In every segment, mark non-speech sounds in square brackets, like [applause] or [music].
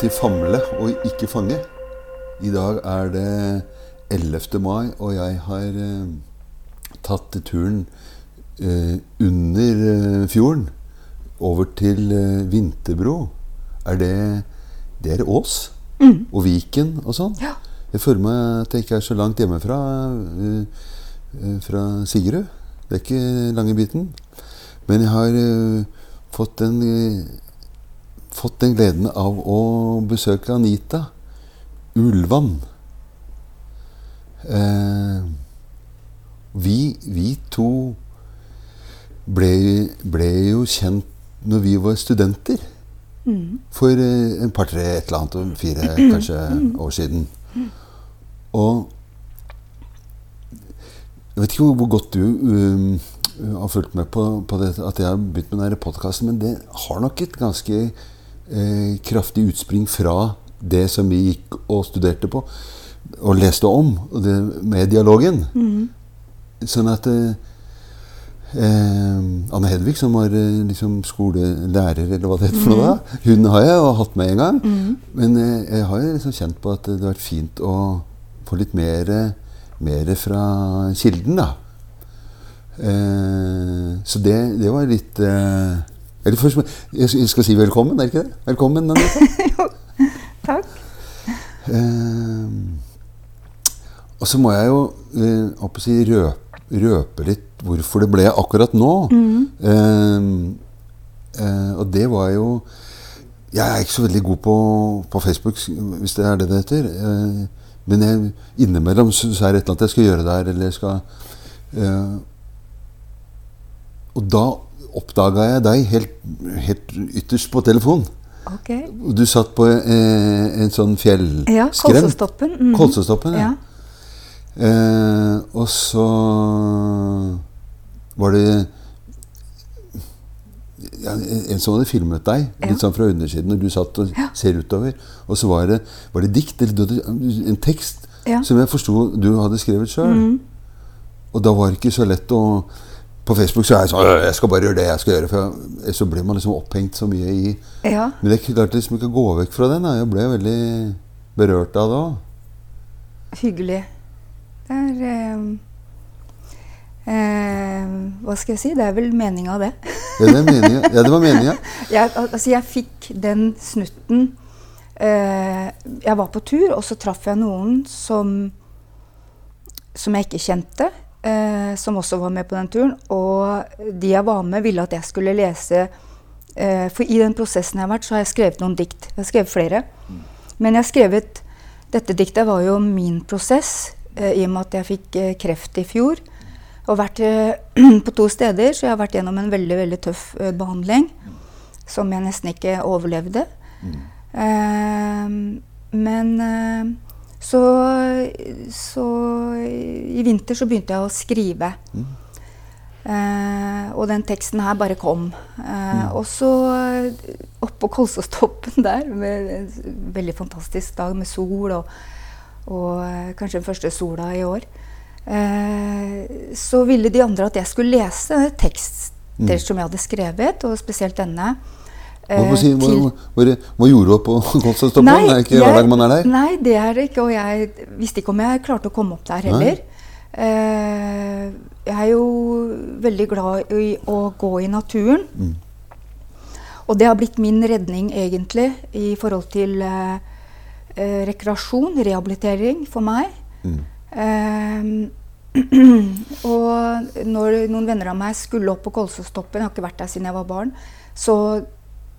Til Famle og ikke fange. I dag er det 11. mai, og jeg har eh, tatt turen eh, under eh, fjorden over til eh, Vinterbro. Er det Det er Ås? Og Viken og sånn? Ja. Jeg føler meg at jeg ikke er så langt hjemmefra eh, eh, fra Sigrud. Det er ikke lange biten. Men jeg har fått en fått den gleden av å besøke Anita Ulvan. Eh, vi, vi to ble, ble jo kjent når vi var studenter. For eh, en par-tre, et eller annet, fire kanskje år siden. Og jeg vet ikke hvor, hvor godt du um, har fulgt med på, på det, at jeg har begynt med denne podkasten, men det har nok et ganske eh, kraftig utspring fra det som vi gikk og studerte på og leste om, og det, med dialogen. Sånn at eh, eh, Anne Hedvig, som var eh, liksom skolelærer, eller hva det heter for noe da, hun har jeg jo hatt med en gang. Men eh, jeg har liksom kjent på at det har vært fint å få litt mer, mer fra kilden, da. Eh, så det, det var litt eller først, jeg skal si velkommen, er det ikke det? Velkommen, Anita. [laughs] Takk. Eh, og så må jeg jo eh, si, røpe, røpe litt hvorfor det ble akkurat nå. Eh, eh, og det var jo Jeg er ikke så veldig god på, på Facebook, hvis det er det det heter. Eh, men jeg, innimellom så, så er det et eller annet jeg skal gjøre der, eller jeg skal eh, Og da oppdaga jeg deg helt, helt ytterst på telefon. Okay. Du satt på eh, en sånn fjellskrem. Ja, Kolsestoppen. Mm. Kolsestoppen, ja. Ja. Eh, og så var det ja, en som hadde filmet deg, Ja. litt sånn fra undersiden, og du satt og ser utover. Og så var det, var det dikt, eller en tekst, Ja. som jeg forsto du hadde skrevet sjøl. Og da var det ikke så lett å På Facebook så er jeg sånn «Øh, Jeg skal bare gjøre det jeg skal gjøre. For så blir man liksom opphengt så mye i ja. Men det klarte liksom ikke å gå vekk fra den. Jeg ble veldig berørt av det òg. Hyggelig. Det er eh, eh, Hva skal jeg si? Det er vel meninga, det. Ja, det er meningen. Ja, det var meninga. [laughs] Jeg, altså, jeg fikk den snutten eh, Jeg var på tur, og så traff jeg noen som som jeg ikke kjente, eh, som også var med på den turen. Og de jeg var med, ville at jeg skulle lese eh, For i den prosessen jeg har vært, så har jeg skrevet noen dikt. Jeg har skrevet flere. Men jeg har skrevet Dette diktet var jo min prosess, eh, i og med at jeg fikk eh, kreft i fjor. Og vært eh, [clears throat] på to steder, så jeg har vært gjennom en veldig veldig tøff eh, behandling. Som jeg nesten ikke overlevde. Eh, men så, så i vinter så begynte jeg å skrive. Eh, og den teksten her bare kom. Eh, Og så oppå Kolsåstoppen [laughs] der, med en veldig fantastisk dag med sol, og, og eh, kanskje den første sola i år, eh, så ville de andre at jeg skulle lese tekster som jeg hadde skrevet, og spesielt denne. Hva, eh, si, til- hva, hva gjorde du på [laughs] Kolstadstoppen? Det er ikke hver dag man er der? Nei, det er det ikke. Og jeg visste ikke om jeg klarte å komme opp der heller. Eh, jeg er jo veldig glad i å gå i naturen. Mm. Og det har blitt min redning, egentlig, i forhold til eh, eh, rekreasjon, rehabilitering for meg. Mm. Eh, [clears throat] og når noen venner av meg skulle opp på Kolsåstoppen, jeg har ikke vært der siden jeg var barn, så,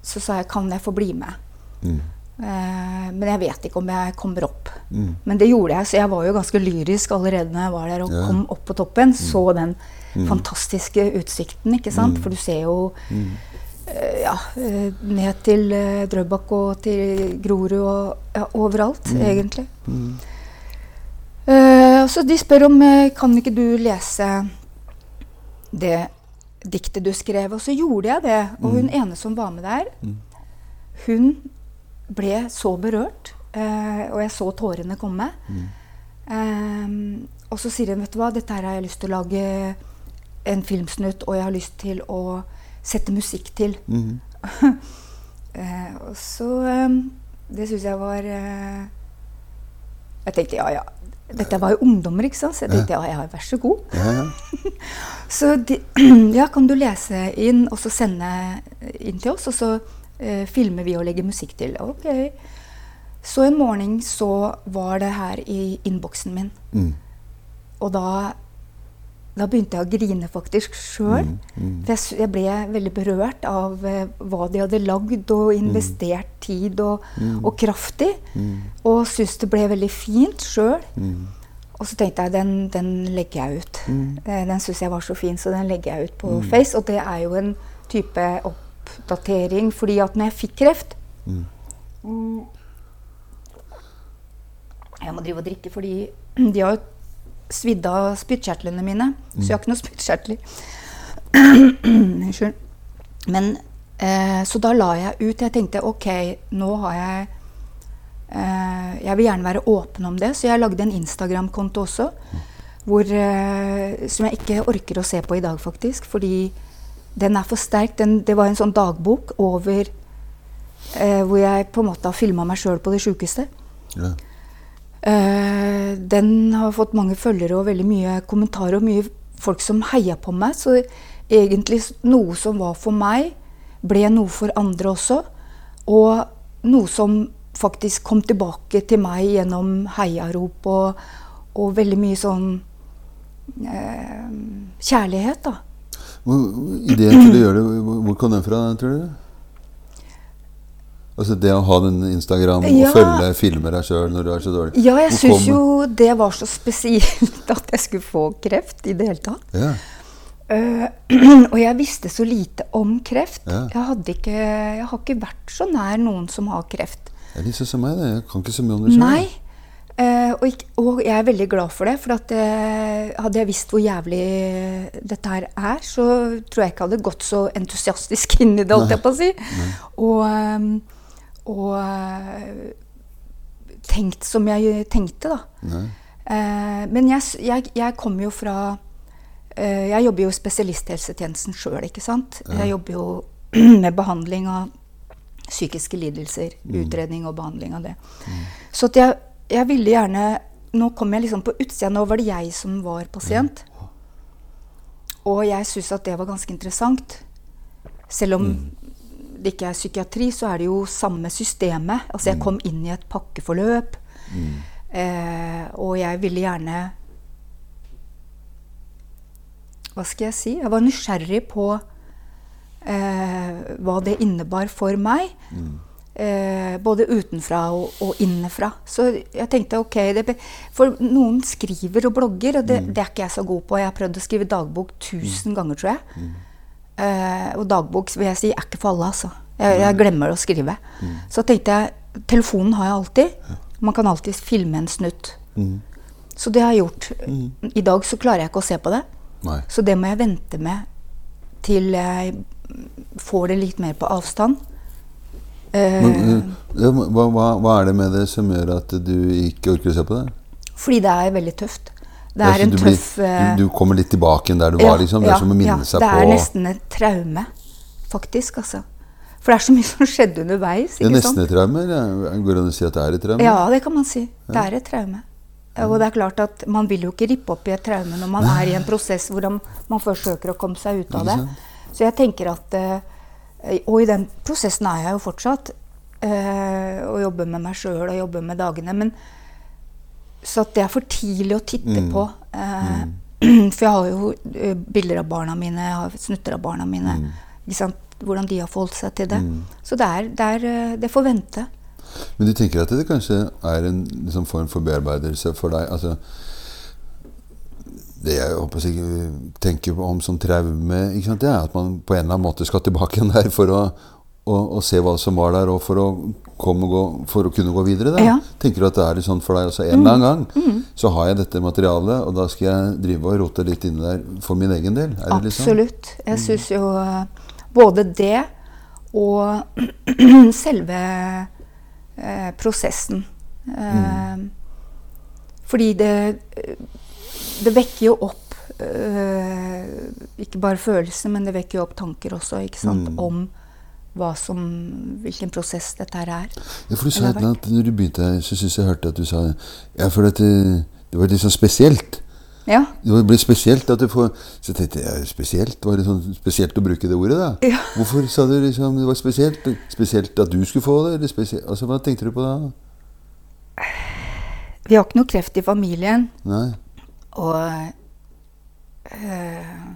så sa jeg kan jeg få bli med. Mm. Eh, men jeg vet ikke om jeg kommer opp. Mm. Men det gjorde jeg, så jeg var jo ganske lyrisk allerede når jeg var der og Ja. kom opp på toppen. Så den fantastiske utsikten, ikke sant. For du ser jo eh, ja, eh, ned til eh, Drøbak og til Grorud og ja, overalt, egentlig. Eh, så de spør om eh, kan ikke du lese det diktet du skrev, og så gjorde jeg det. Og hun ene som var med der, hun ble så berørt, eh, og jeg så tårene komme. Eh, og så sier hun, vet du hva, dette her har jeg lyst til å lage en filmsnutt, og jeg har lyst til å sette musikk til. Mm. [laughs] Eh, og så eh, Det syns jeg var eh, Jeg tenkte ja, ja. Dette var jo ungdommer, ikke sant? Så jeg tenkte ja, ja, vær så god. Ja, ja. [laughs] Så de, [clears throat] ja, kan du lese inn og så sende inn til oss, og så eh, filmer vi og legger musikk til. Ok. Så en morgen så var det her i innboksen min. Mm. Og da, da begynte jeg å grine faktisk sjøl. Mm, mm. For jeg, jeg ble veldig berørt av eh, hva de hadde lagd og investert tid og, og kraft i. Mm. Og syntes det ble veldig fint sjøl. Mm. Og så tenkte jeg den, den legger jeg ut. Mm. Eh, Den syns jeg var så fin, så den legger jeg ut på Face. Og det er jo en type oppdatering, fordi at når jeg fikk kreft Mm. Mm. Jeg må drive og drikke, fordi [clears throat] de har jo svidd av spyttkjertlene mine. Så jeg har ikke noe spyttkjertler. [clears throat] Unnskyld. Men eh, Så da la jeg ut. Jeg tenkte ok, nå har jeg eh, Jeg vil gjerne være åpen om det, så jeg lagde en Instagram-konto også. Hvor, eh, som jeg ikke orker å se på i dag, faktisk. Fordi den er for sterk. Den, det var en sånn dagbok over eh, hvor jeg på en måte har filma meg sjøl på det sjukeste. Ja. Eh, den har fått mange følgere og veldig mye kommentarer og mye folk som heia på meg. Så egentlig noe som var for meg, ble noe for andre også. Og noe som faktisk kom tilbake til meg gjennom heiarop og, og veldig mye sånn eh, kjærlighet, da. Hvor, ideen til å gjøre det, hvor, kom den fra, tror du? Altså det å ha den Instagram og Ja. følge filmer deg sjøl når du er så dårlig. Ja, jeg syns jo det var så spesielt at jeg skulle få kreft i det hele tatt. Ja. Uh, [clears throat] og jeg visste så lite om kreft. Ja. Jeg, ikke, jeg har ikke vært så nær noen som har kreft. Det er litt sånn som meg, det. Jeg kan ikke så mye om det sjøl. Nei. Uh, og, ikke, og jeg er veldig glad for det. For at, eh, hadde jeg visst hvor jævlig dette her er, så tror jeg ikke jeg hadde gått så entusiastisk inn i det, holdt jeg på å si. Og, ehm, og eh, tenkt som jeg tenkte, da. Eh, men jeg, jeg, jeg kommer jo fra eh, Jeg jobber jo i spesialisthelsetjenesten sjøl, ikke sant. Jeg jobber jo [clears throat] med behandling av psykiske lidelser. Utredning og behandling av det. Så at jeg, jeg ville gjerne Nå kom jeg liksom på utsida. Nå var det jeg som var pasient. Og jeg syns at det var ganske interessant. Selv om det ikke er psykiatri, så er det jo samme systemet. Altså jeg kom inn i et pakkeforløp. Eh, og jeg ville gjerne Hva skal jeg si? Jeg var nysgjerrig på eh, hva det innebar for meg. Eh, både utenfra og, og innenfra. Så jeg tenkte ok det, For noen skriver og blogger, og det, det er ikke jeg så god på. Jeg har prøvd å skrive dagbok tusen ganger, tror jeg. Eh, og dagbok vil jeg si er ikke for alle, altså. Jeg, jeg glemmer å skrive. Så tenkte jeg telefonen har jeg alltid. Man kan alltid filme en snutt. Så det har jeg gjort. I dag så klarer jeg ikke å se på det. Nei. Så det må jeg vente med til jeg får det litt mer på avstand. Eh, Men, eh, ja, hva, hva, hva er det med det som gjør at du ikke orker å se på det? fordi det er veldig tøft. Det Ja, er en du, tøff eh, du, du kommer litt tilbake der du var, liksom? Det er som å minne ja, seg det er nesten et traume, faktisk. altså. For det er så mye som skjedde underveis. Det er nesten et traume? Går det an å si at det er et traume? Ja, det kan man si. Det er et traume. Og det er klart at man vil jo ikke rippe opp i et traume når man er i en prosess hvor man forsøker å komme seg ut av det. Så jeg tenker at eh, Og i den prosessen er jeg jo fortsatt. eh, og jobber med meg sjøl og jobber med dagene. Men så det er for tidlig å titte på. eh, [clears throat] For jeg har jo eh, bilder av barna mine, jeg har snutter av barna mine. Sant? Hvordan de har forholdt seg til det. Så det, er, det, er, eh, det får vente. Men du tenker at det kanskje er en liksom, form for bearbeidelse for deg? Altså, det jeg håper jeg tenker om som traume, ikke sant? det er at man på en eller annen måte skal tilbake igjen der for å, å, å se hva som var der, og for å, og gå, for å kunne gå videre. Da. Ja. Tenker du at det er litt sånn for deg også? En eller annen gang så har jeg dette materialet, og da skal jeg drive og rote litt inni der for min egen del? Er det sånn? Absolutt. Jeg syns jo eh, både det og [clears throat] selve eh, prosessen. Eh, Fordi det, det vekker jo opp eh, ikke bare følelser, men det vekker jo opp tanker også ikke sant? om hva som, hvilken prosess dette her er. Ja, for du sa Eller annet når du begynte her, så syns jeg hørte at du sa Ja, for at det, det var litt sånn spesielt. Ja. Det ble spesielt at du får Så tenkte jeg ja, spesielt? Var det sånn spesielt å bruke det ordet, da? Ja. Hvorfor sa du liksom det var spesielt? Spesielt at du skulle få det? Eller spesielt, altså, Hva tenkte du på da? Vi har ikke noe kreft i familien. Nei? Og øh,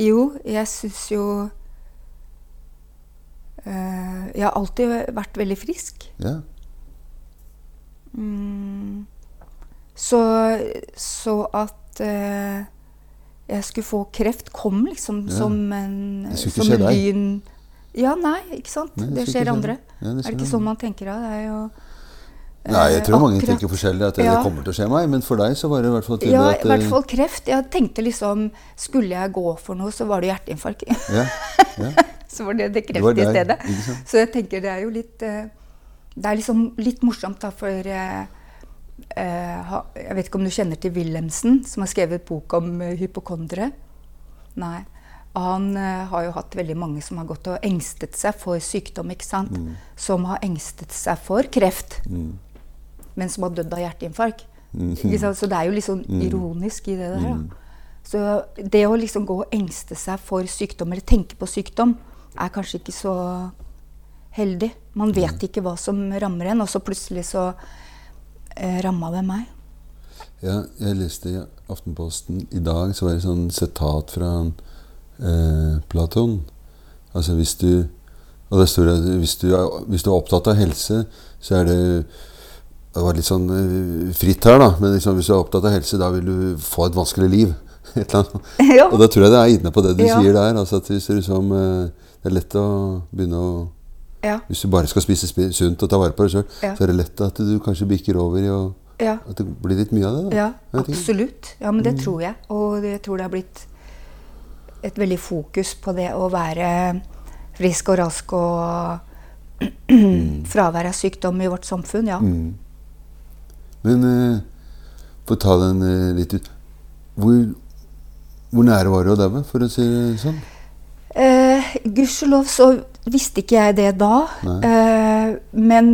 Jo, jeg syns jo Jeg har alltid vært veldig frisk. Ja? Mm, så, så at øh, jeg skulle få kreft, kom liksom Ja. som en Det skulle ikke som skje en deg. Ja, nei, ikke sant? Nei, det det skjer andre. Ja, det er det ikke sånn man tenker av? Det er jo Nei, jeg eh, tror mange akkurat- tenker forskjellig. At det, Ja. kommer til å skje meg. Men for deg så var det i hvert fall tydelig Ja, at i hvert eh, fall kreft. Jeg tenkte liksom Skulle jeg gå for noe, så var det hjerteinfarkt. Ja, ja. [laughs] så var det det Det kreft i stedet. Så jeg tenker det er jo litt eh, Det er liksom litt morsomt, da, for eh, eh, Jeg vet ikke om du kjenner til Wilhelmsen, som har skrevet bok om hypokondere? Nei. Han har jo hatt veldig mange som har gått og engstet seg for sykdom, ikke sant? Som har engstet seg for kreft, Mm. men som har dødd av hjerteinfarkt. Mm. Så det er jo litt sånn ironisk i det der. Da. Så det å liksom gå og engste seg for sykdom, eller tenke på sykdom, er kanskje ikke så heldig. Man vet ikke hva som rammer en, og så plutselig så eh, ramma det meg. Ja, jeg leste i Aftenposten i dag, så var det sånn sitat fra eh, Platon. Altså hvis du Og det står at hvis du, er, hvis du er opptatt av helse, så er det Det var litt sånn eh, fritt her, da. Men liksom, hvis du er opptatt av helse, da vil du få et vanskelig liv. [laughs] Et eller annet. [laughs] Ja. Og da tror jeg det er inne på det du Ja. sier der. Altså at hvis du liksom, eh, det er lett å begynne å Ja. Hvis du bare skal spise sunt og ta vare på deg sjøl, Ja. så er det lett at du kanskje bikker over i å Ja. At det blir litt mye av det. da. Ja, absolutt. Ja, men det tror jeg. Og jeg tror det har blitt et veldig fokus på det å være frisk og rask og [clears throat] fravær av sykdom i vårt samfunn. Ja. Mm. Men eh, for å ta den eh, litt ut Hvor, hvor nære var du å daue, for å si det sånn? Eh, Gudskjelov så visste ikke jeg det da. Eh, men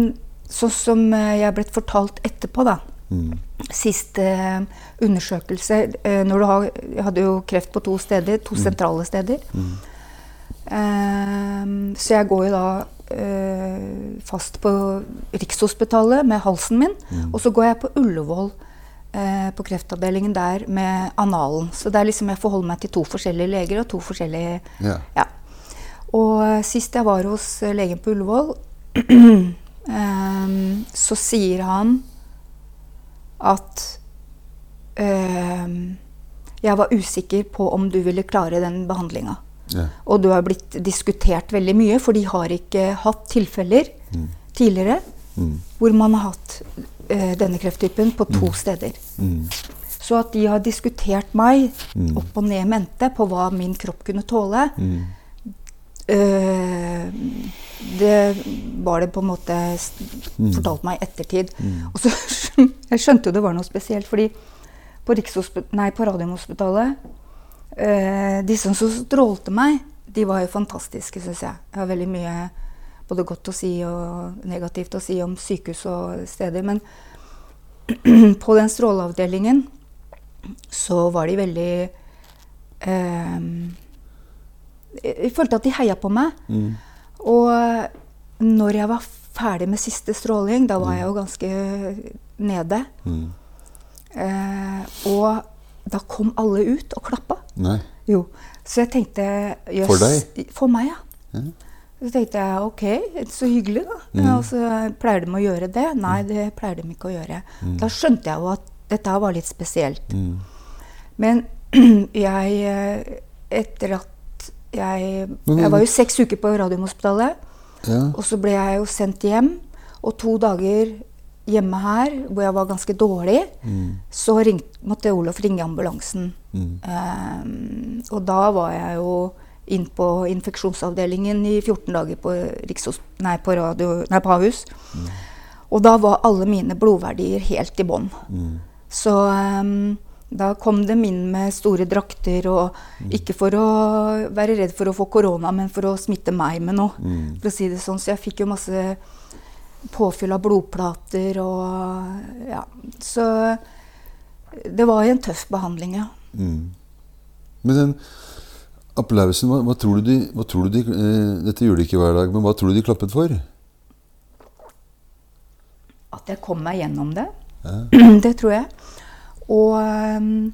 sånn som eh, jeg er blitt fortalt etterpå, da. Mm. Siste eh, undersøkelse eh, når du har, Jeg hadde jo kreft på to steder, to sentrale steder. Eh, så jeg går jo da eh, fast på Rikshospitalet med halsen min. Og så går jeg på Ullevål eh, på kreftavdelingen der med analen. Så det er liksom jeg forholder meg til to forskjellige leger og to forskjellige Ja. ja. Og eh, sist jeg var hos eh, legen på Ullevål, [clears throat] ehm, så sier han at ehm, jeg var usikker på om du ville klare den behandlinga. Ja. Og du har blitt diskutert veldig mye, for de har ikke hatt tilfeller tidligere Mm. hvor man har hatt eh, denne krefttypen på to steder. Mm. Så at de har diskutert meg Mm. opp og ned mente på hva min kropp kunne tåle, Mm. Eh, det var det på en måte fortalt meg i ettertid. Og så [laughs] Jeg skjønte jo det var noe spesielt, fordi på, nei, på Radiumhospitalet eh, De som så strålte meg, de var jo fantastiske, syns jeg. Jeg har veldig mye både godt å si og negativt å si om sykehus og steder. Men [clears throat] på den stråleavdelingen så var de veldig eh, Jeg følte at de heia på meg. Mm. Og når jeg var ferdig med siste stråling, da var jeg jo ganske nede. Mm. Eh, og da kom alle ut og klappa. Nei. Jo. Så jeg tenkte yes, For deg? For meg, ja. Ja. Så tenkte jeg ok, så hyggelig, da. Mm. Og så pleier de å gjøre det? Nei, det pleier de ikke å gjøre. Da skjønte jeg jo at dette var litt spesielt. Mm. Men [clears throat] jeg eh, Etter at jeg Jeg var jo seks uker på Radiumhospitalet. Ja. Og så ble jeg jo sendt hjem. Og to dager hjemme her, hvor jeg var ganske dårlig, Mm. så ringt, måtte Olof ringe ambulansen. Mm. Um, og da var jeg jo inn på infeksjonsavdelingen i 14 dager på, Rikshos nei, på, radio, nei, på Ahus. Og da var alle mine blodverdier helt i bånn. Mm. Så ehm, Da kom de inn med store drakter, og ikke for å være redd for å få korona, men for å smitte meg med noe. Mm. For å si det sånn. Så jeg fikk jo masse påfyll av blodplater og Ja. Så det var en tøff behandling, ja. Mm. Men den applausen, hva, hva tror du de, hva tror du de eh, Dette gjør de ikke hver dag, men hva tror du de klappet for? At jeg kom meg gjennom det. Ja. [clears throat] Det tror jeg. Og øh,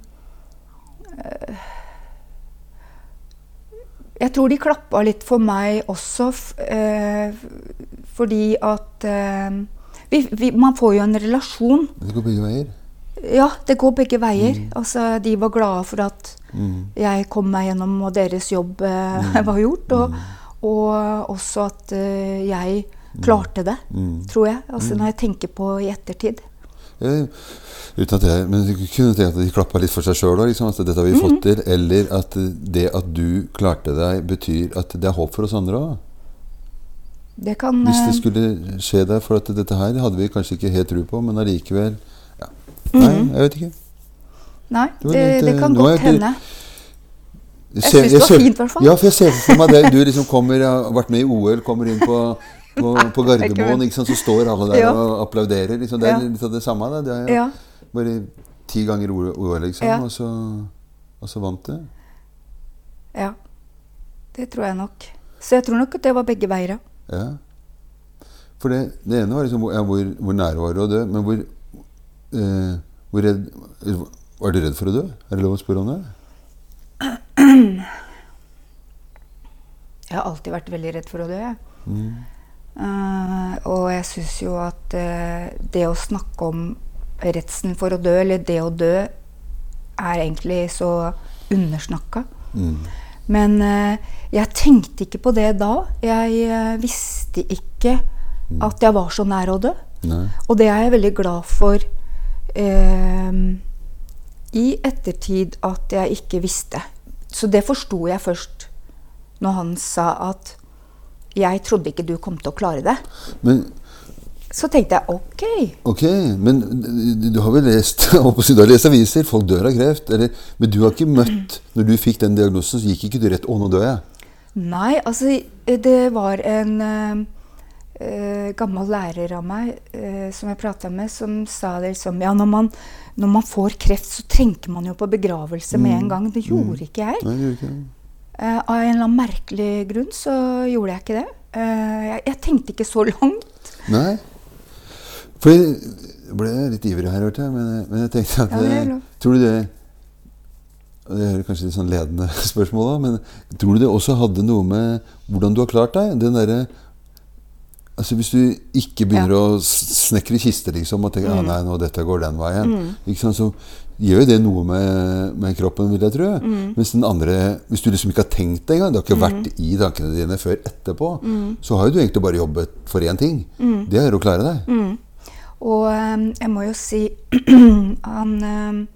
Jeg tror de klappa litt for meg også, øh, fordi at øh, vi, vi, Man får jo en relasjon. Det går begge veier. Ja, det går begge veier. Altså, de var glade for at Mm. jeg kom meg gjennom, og deres jobb eh, var gjort. Og, og også at jeg klarte det, Mm. tror jeg. Altså når jeg tenker på i ettertid. Jeg, uten at jeg, men du kunne tenke at de klappa litt for seg sjøl òg. Liksom, at dette har vi fått til. Eller at det at du klarte deg, betyr at det er håp for oss andre òg. Det kan Hvis det eh, skulle skje deg. For at dette her hadde vi kanskje ikke helt tro på, men allikevel ja. Nei, jeg vet ikke. Nei, det det, litt, det eh, kan er godt hende. Jeg syns det var fint, i hvert fall. Ja, for jeg ser for meg det. Du liksom kommer, har vært med i OL, kommer inn på, på, på [laughs] Gardermoen, ikke sant? så står alle der Ja. og applauderer. Liksom. Det er litt av det samme. Da. Det er Ja. bare ti ganger OL, liksom, og, så, og så vant det. ja. Det tror jeg nok. Så jeg tror nok at det var begge veier. ja. For det, det ene var liksom ja, hvor, hvor nære var du å dø, men hvor, eh, hvor redd Var du redd for å dø? Er det lov å spørre om det? [clears throat] Jeg har alltid vært veldig redd for å dø. jeg. Mm. Eh, og jeg syns jo at eh, det å snakke om redselen for å dø, eller det å dø, er egentlig så undersnakka. Mm. Men eh, jeg tenkte ikke på det da. Jeg visste ikke at jeg var så nær å dø. Nei. Og det er jeg veldig glad for i ettertid at jeg ikke visste. Så det forsto jeg først når han sa at jeg trodde ikke du kom til å klare det. Men Så tenkte jeg ok. Ok, men du- har vel lest [laughs] jeg du har lest aviser? Folk dør av kreft. Eller, men du har ikke møtt Når du fikk den diagnosen, så gikk ikke du rett 'Å, nå dør jeg'. Nei, altså det var en eh, gammel lærer av meg eh, som jeg prata med, som sa det liksom Ja, når man, når man får kreft, så tenker man jo på begravelse med en gang. Det gjorde ikke jeg. Nei, det gjorde ikke det. Eh, av en eller annen merkelig grunn så gjorde jeg ikke det. Uh, jeg, jeg tenkte ikke så langt. Nei. For jeg ble litt ivrig her, hørte jeg. Men, men jeg tenkte at Ja, det. Tror du det og Det er kanskje litt sånn ledende [laughs] spørsmål, da, men tror du det også hadde noe med hvordan du har klart deg? Den derre Altså Hvis du ikke begynner å s- snekre kister liksom, og tenker Mm. ah, nei, nå dette går den veien, ikke sant, så gjør jo det noe med, med kroppen, vil jeg tro. Mm. Mens den andre Hvis du liksom ikke har tenkt det engang, det har ikke vært i tankene dine før etterpå, Mm. så har jo du egentlig bare jobbet for én ting. Det er å klare deg. Og eh, jeg må jo si [clears throat] Han eh,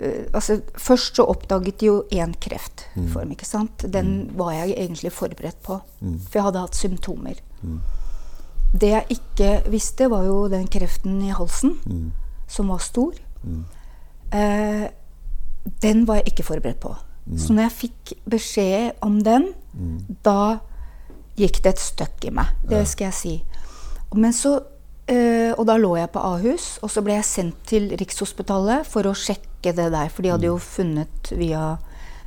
eh, Altså, først så oppdaget de jo én kreftform, ikke sant. Den var jeg egentlig forberedt på. For jeg hadde hatt symptomer. Det jeg ikke visste, var jo den kreften i halsen, som var stor. Eh, den var jeg ikke forberedt på. Så når jeg fikk beskjed om den, da gikk det et støkk i meg. Det skal jeg si. Men så, eh, og da lå jeg på Ahus, og så ble jeg sendt til Rikshospitalet for å sjekke det der. For de hadde jo funnet via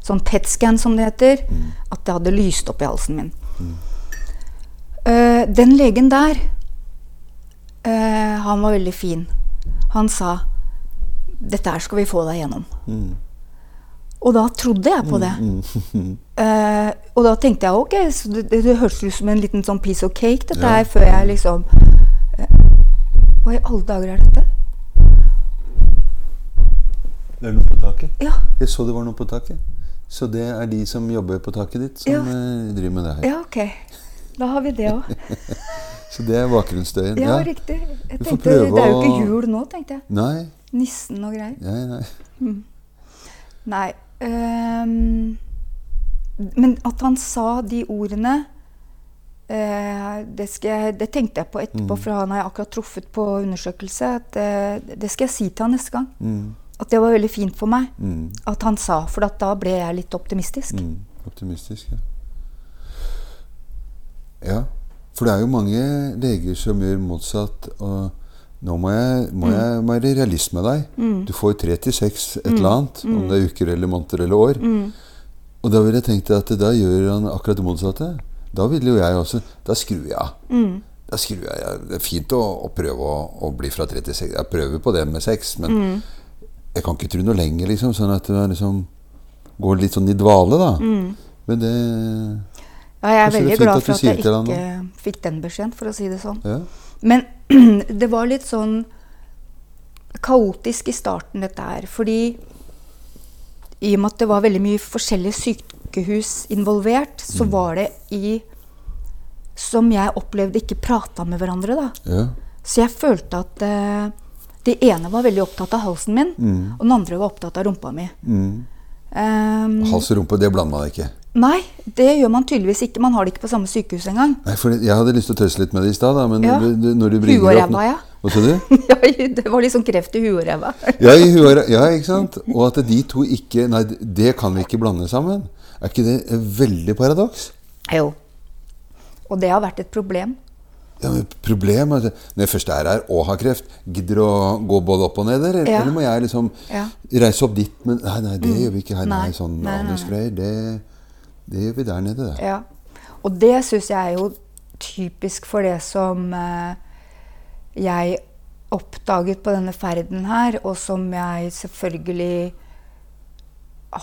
sånn PET-scan, som det heter, at det hadde lyst opp i halsen min. Eh, den legen der, eh, han var veldig fin. Han sa dette her skal vi få deg gjennom. Og da trodde jeg på det. Uh, [laughs] og da tenkte jeg ok, så det, det, det hørtes ut som en liten sånn piece of cake, dette Ja. her, før jeg liksom uh, Hva i alle dager er dette? Det er noe på taket. Ja, Jeg så det var noe på taket. Så det er de som jobber på taket ditt, som Ja. eh, driver med det her. ja ok. Da har vi det òg. [laughs] Så det er bakgrunnsstøyen. Ja, riktig. Jeg tenkte, Det er jo ikke jul nå, tenkte jeg. Nei, Nissen og greier. nei, Mm. Nei. Um, men at han sa de ordene uh, det, jeg, det tenkte jeg på etterpå, for han har jeg akkurat truffet på undersøkelse. At, uh, det skal jeg si til han neste gang. Mm. at det var veldig fint for meg Mm. at han sa, for at da ble jeg litt optimistisk. Mm. Optimistisk, ja. Ja, for det er jo mange leger som gjør motsatt. Og nå må jeg, må jeg være realist med deg. Du får tre til seks et eller annet, om det er uker eller måneder eller år. Og da ville jeg tenkt at da gjør han akkurat det motsatte. Da ville jo jeg også Da skrur jeg av. Da skrur jeg av. Det er fint å, å prøve å, å bli fra tre til seks. Jeg prøver på det med seks, men jeg kan ikke tro noe lenger, liksom. Sånn at det liksom går litt sånn i dvale, da. Men det Ja, jeg er veldig glad for at sier jeg ikke fikk den beskjeden, for å si det sånn. Ja. Men [clears throat] det var litt sånn kaotisk i starten, dette her. Fordi i og med at det var veldig mye forskjellige sykehus involvert, så var det i Som jeg opplevde ikke prata med hverandre, da. ja. Så jeg følte at eh, de ene var veldig opptatt av halsen min, og den andre var opptatt av rumpa mi. Mm. Um, Hals og rumpe, det blanda man ikke. Nei, det gjør man tydeligvis ikke. Man har det ikke på samme sykehus engang. Nei, for Jeg hadde lyst til å tøyse litt med det i stad, men Ja. du, når du Huet og opp ræva, ja. Hva sa du? [laughs] Ja, det var liksom kreft i huet og ræva. Ja, og ja, ikke sant? Og at de to ikke Nei, det kan vi ikke blande sammen. Er ikke det et veldig paradoks? Jo. Og det har vært et problem. Ja, men problem altså, Når jeg først er her og har kreft, gidder å gå både opp og ned? Eller, Ja. eller må jeg liksom Ja. reise opp dit? Men nei, nei det gjør vi ikke her. Nei, Nei. sånn anusgreier, det, det gjør vi der nede. Det. Ja. Og det syns jeg er jo typisk for det som eh, jeg oppdaget på denne ferden her, og som jeg selvfølgelig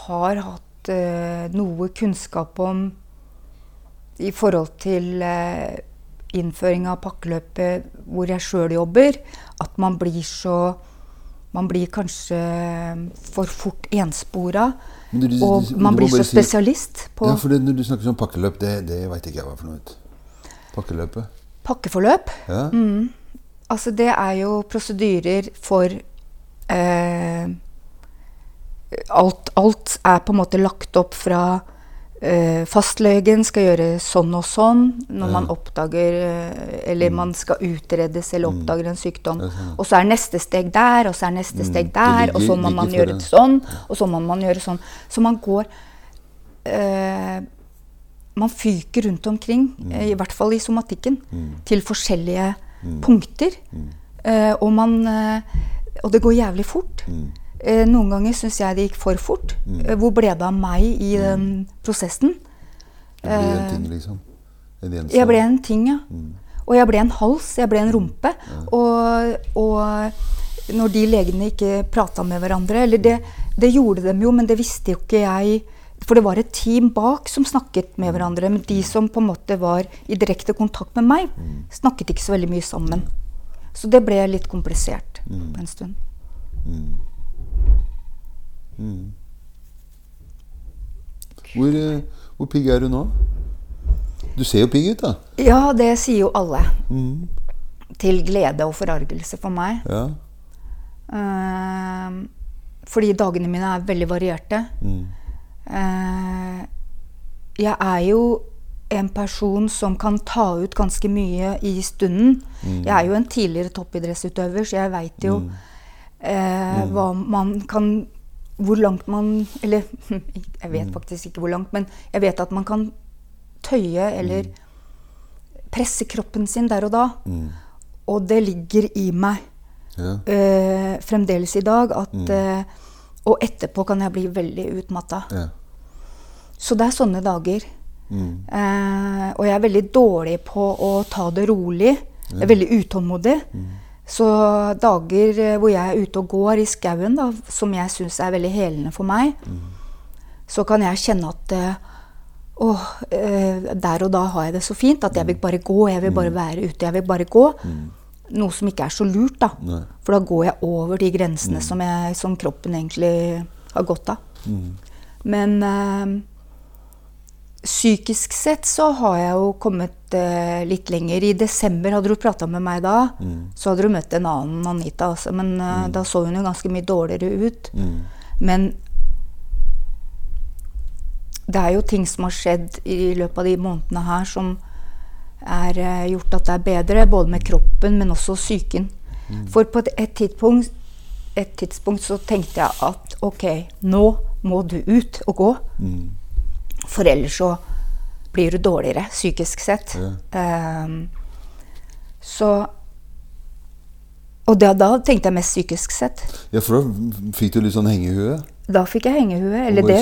har hatt eh, noe kunnskap om i forhold til eh, innføring av pakkeløpet hvor jeg sjøl jobber, at man blir så Man blir kanskje for fort enspora. Du- du- Og du- man blir så si- spesialist på Ja, for det, når du snakker om pakkeløp, det, det veit ikke jeg hva for noe. ut. Pakkeløpet. pakkeforløp. Ja. Altså det er jo prosedyrer for eh, alt, alt er på en måte lagt opp fra Fastlegen skal gjøre sånn og sånn når man oppdager Eller mm. man skal utredes eller oppdager en sykdom. Sånn. Og så er neste steg der, og så er neste steg Det der, og så må man gjøre det sånn, og så må man gjøre sånn. Så man går eh, Man fyker rundt omkring, eh, i hvert fall i somatikken, til forskjellige punkter. Eh, og man eh, Og det går jævlig fort. Eh, noen ganger syns jeg det gikk for fort. Eh, hvor ble det av meg i den prosessen? Du ble en ting, liksom. En. Eh, Jeg ble en ting, ja. Og jeg ble en hals, jeg ble en rumpe. Og, og når de legene ikke prata med hverandre Eller det, det gjorde dem jo, men det visste jo ikke jeg. For det var et team bak som snakket med hverandre. Men de som på en måte var i direkte kontakt med meg, snakket ikke så veldig mye sammen. Så det ble litt komplisert på en stund. Hvor, eh, hvor pigg er du nå? Du ser jo pigg ut, da. Ja, det sier jo alle. Mm. Til glede og forargelse for meg. Ja. Uh, fordi dagene mine er veldig varierte. Mm. Uh, jeg er jo en person som kan ta ut ganske mye i stunden. Jeg er jo en tidligere toppidrettsutøver, så jeg veit jo eh, hva man kan Hvor langt man Eller jeg vet faktisk ikke hvor langt, men jeg vet at man kan tøye eller presse kroppen sin der og da. Og det ligger i meg ja. eh, fremdeles i dag at eh, Og etterpå kan jeg bli veldig utmatta. ja. Så det er sånne dager. Mm. Eh, og jeg er veldig dårlig på å ta det rolig. Jeg er veldig utålmodig. Så dager eh, hvor jeg er ute og går i skauen, da, som jeg syns er veldig helende for meg, så kan jeg kjenne at eh, åh, eh, der og da har jeg det så fint at jeg vil bare gå. Jeg vil bare være ute. Jeg vil bare gå. Noe som ikke er så lurt, da. Nei. For da går jeg over de grensene som, jeg, som kroppen egentlig har godt av. Men eh, psykisk sett så har jeg jo kommet eh, litt lenger. I desember, hadde du prata med meg da, så hadde du møtt en annen Anita. Altså, men eh, da så hun jo ganske mye dårligere ut. Men det er jo ting som har skjedd i løpet av de månedene her som er eh, gjort at det er bedre, både med kroppen, men også psyken. For på et, et tidspunkt et tidspunkt så tenkte jeg at ok, nå må du ut og gå. For ellers så blir du dårligere psykisk sett. Ja. Um, så Og da, da tenkte jeg mest psykisk sett. Ja, for da fikk du litt sånn hengehue? Da fikk jeg hengehue. Eller det,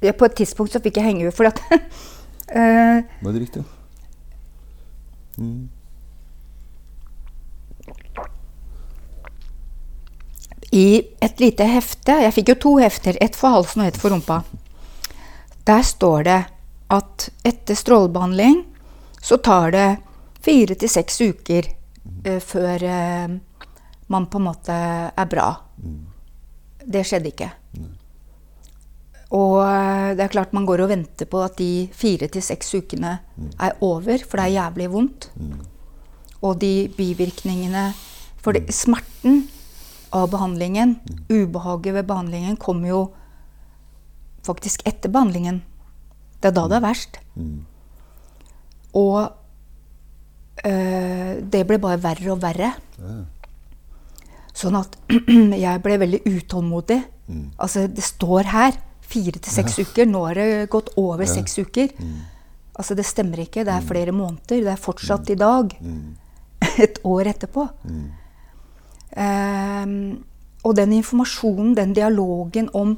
ja, På et tidspunkt så fikk jeg hengehue. fordi at [laughs] uh, Var det riktig? I et lite hefte Jeg fikk jo to hefter, ett for halsen og ett for rumpa. Der står det at etter strålebehandling så tar det fire til seks uker eh, før eh, man på en måte er bra. Det skjedde ikke. Og eh, det er klart man går og venter på at de fire til seks ukene er over, for det er jævlig vondt. Og de bivirkningene For det, smerten av behandlingen, ubehaget ved behandlingen, kommer jo faktisk etter behandlingen. Det er da det er verst. Og øh, det ble bare verre og verre. Sånn at [clears throat] jeg ble veldig utålmodig. Altså, det står her fire til seks uker. Nå har det gått over seks uker. Altså, det stemmer ikke. Det er flere måneder. Det er fortsatt i dag. [laughs] Et år etterpå. Um, og den informasjonen, den dialogen om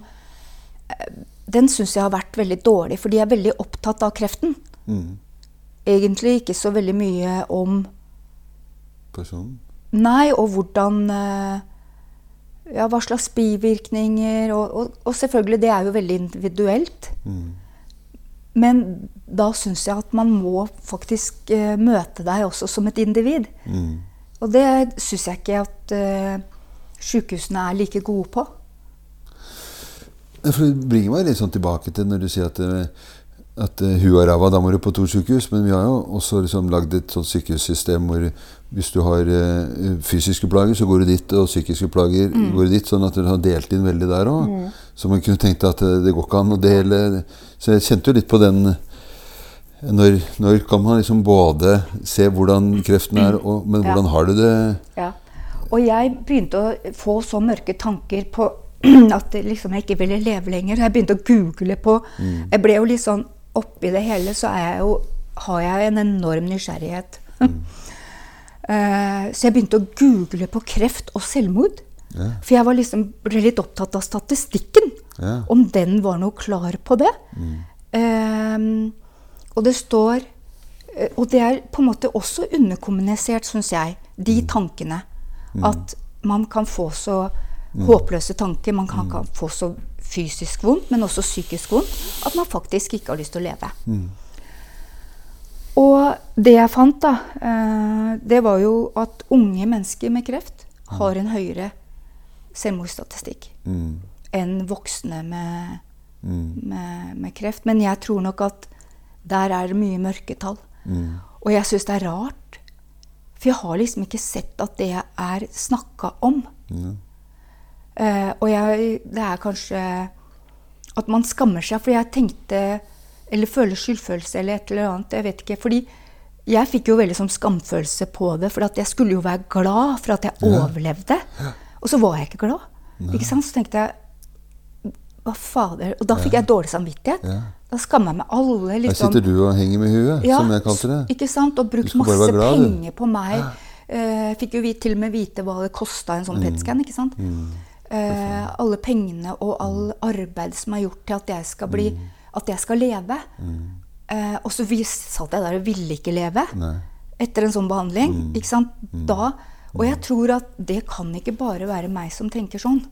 eh, Den syns jeg har vært veldig dårlig, for de er veldig opptatt av kreften. Egentlig ikke så veldig mye om Personen? Nei, og hvordan eh, Ja, hva slags bivirkninger og, og, og selvfølgelig, det er jo veldig individuelt. Men da syns jeg at man må faktisk uh, møte deg også som et individ. Og det syns jeg ikke at uh, sykehusene er like gode på. Ja, for Det bringer meg litt sånn tilbake til når du sier at, eh, at eh, huet og ræva, da må du på to sykehus. Men vi har jo også liksom lagd et sånt sykehussystem hvor hvis du har eh, fysiske plager, så går du dit, og psykiske plager går du dit. Sånn at du har delt inn veldig der òg. Så man kunne tenkt at det går ikke an å dele Så jeg kjente jo litt på den når, når kan man liksom både se hvordan kreften er, og, men Ja. hvordan har du det? Ja. Og jeg begynte å få så mørke tanker på [clears throat] at liksom jeg ikke ville leve lenger. Og Jeg begynte å google på Jeg ble jo litt sånn Oppi det hele så jeg jo, har jeg en enorm nysgjerrighet. [laughs] Eh, så jeg begynte å google på kreft og selvmord. Ja. For jeg var liksom, ble litt opptatt av statistikken. Ja. Om den var noe klar på det. Eh, og det står eh, Og det er på en måte også underkommunisert, syns jeg, de tankene. At man kan få så håpløse tanker. Man kan, kan få så fysisk vondt, men også psykisk vondt. At man faktisk ikke har lyst til å leve. Og det jeg fant, da, eh, det var jo at unge mennesker med kreft har en høyere selvmordsstatistikk Mm. enn voksne med, Mm. med, med kreft. Men jeg tror nok at der er det mye mørketall. Mm. Og jeg syns det er rart. For jeg har liksom ikke sett at det er snakka om. Ja. Eh, og jeg, det er kanskje at man skammer seg, fordi jeg tenkte Eller føler skyldfølelse eller et eller annet. Jeg vet ikke. Fordi jeg fikk jo veldig sånn skamfølelse på det, for at jeg skulle jo være glad for at jeg overlevde. Og så var jeg ikke glad. Ikke sant? Så tenkte jeg Hva fader? Og da fikk jeg dårlig samvittighet. Ja. Da skammer jeg meg alle. Her Liksom. sitter du og henger med huet, Ja, som jeg kalte det. Ikke sant? Og brukt masse glad, penger du. på meg. Uh, fikk jo vi til og med vite hva det kosta en Mm. sånn PET-scan. ikke sant? Eh, alle pengene og all arbeid som er gjort til at jeg skal bli Mm. At jeg skal leve. Eh, og så satt jeg der og ville ikke leve Nei. etter en sånn behandling. Mm. ikke sant? Da, og jeg tror at det kan ikke bare være meg som tenker sånn.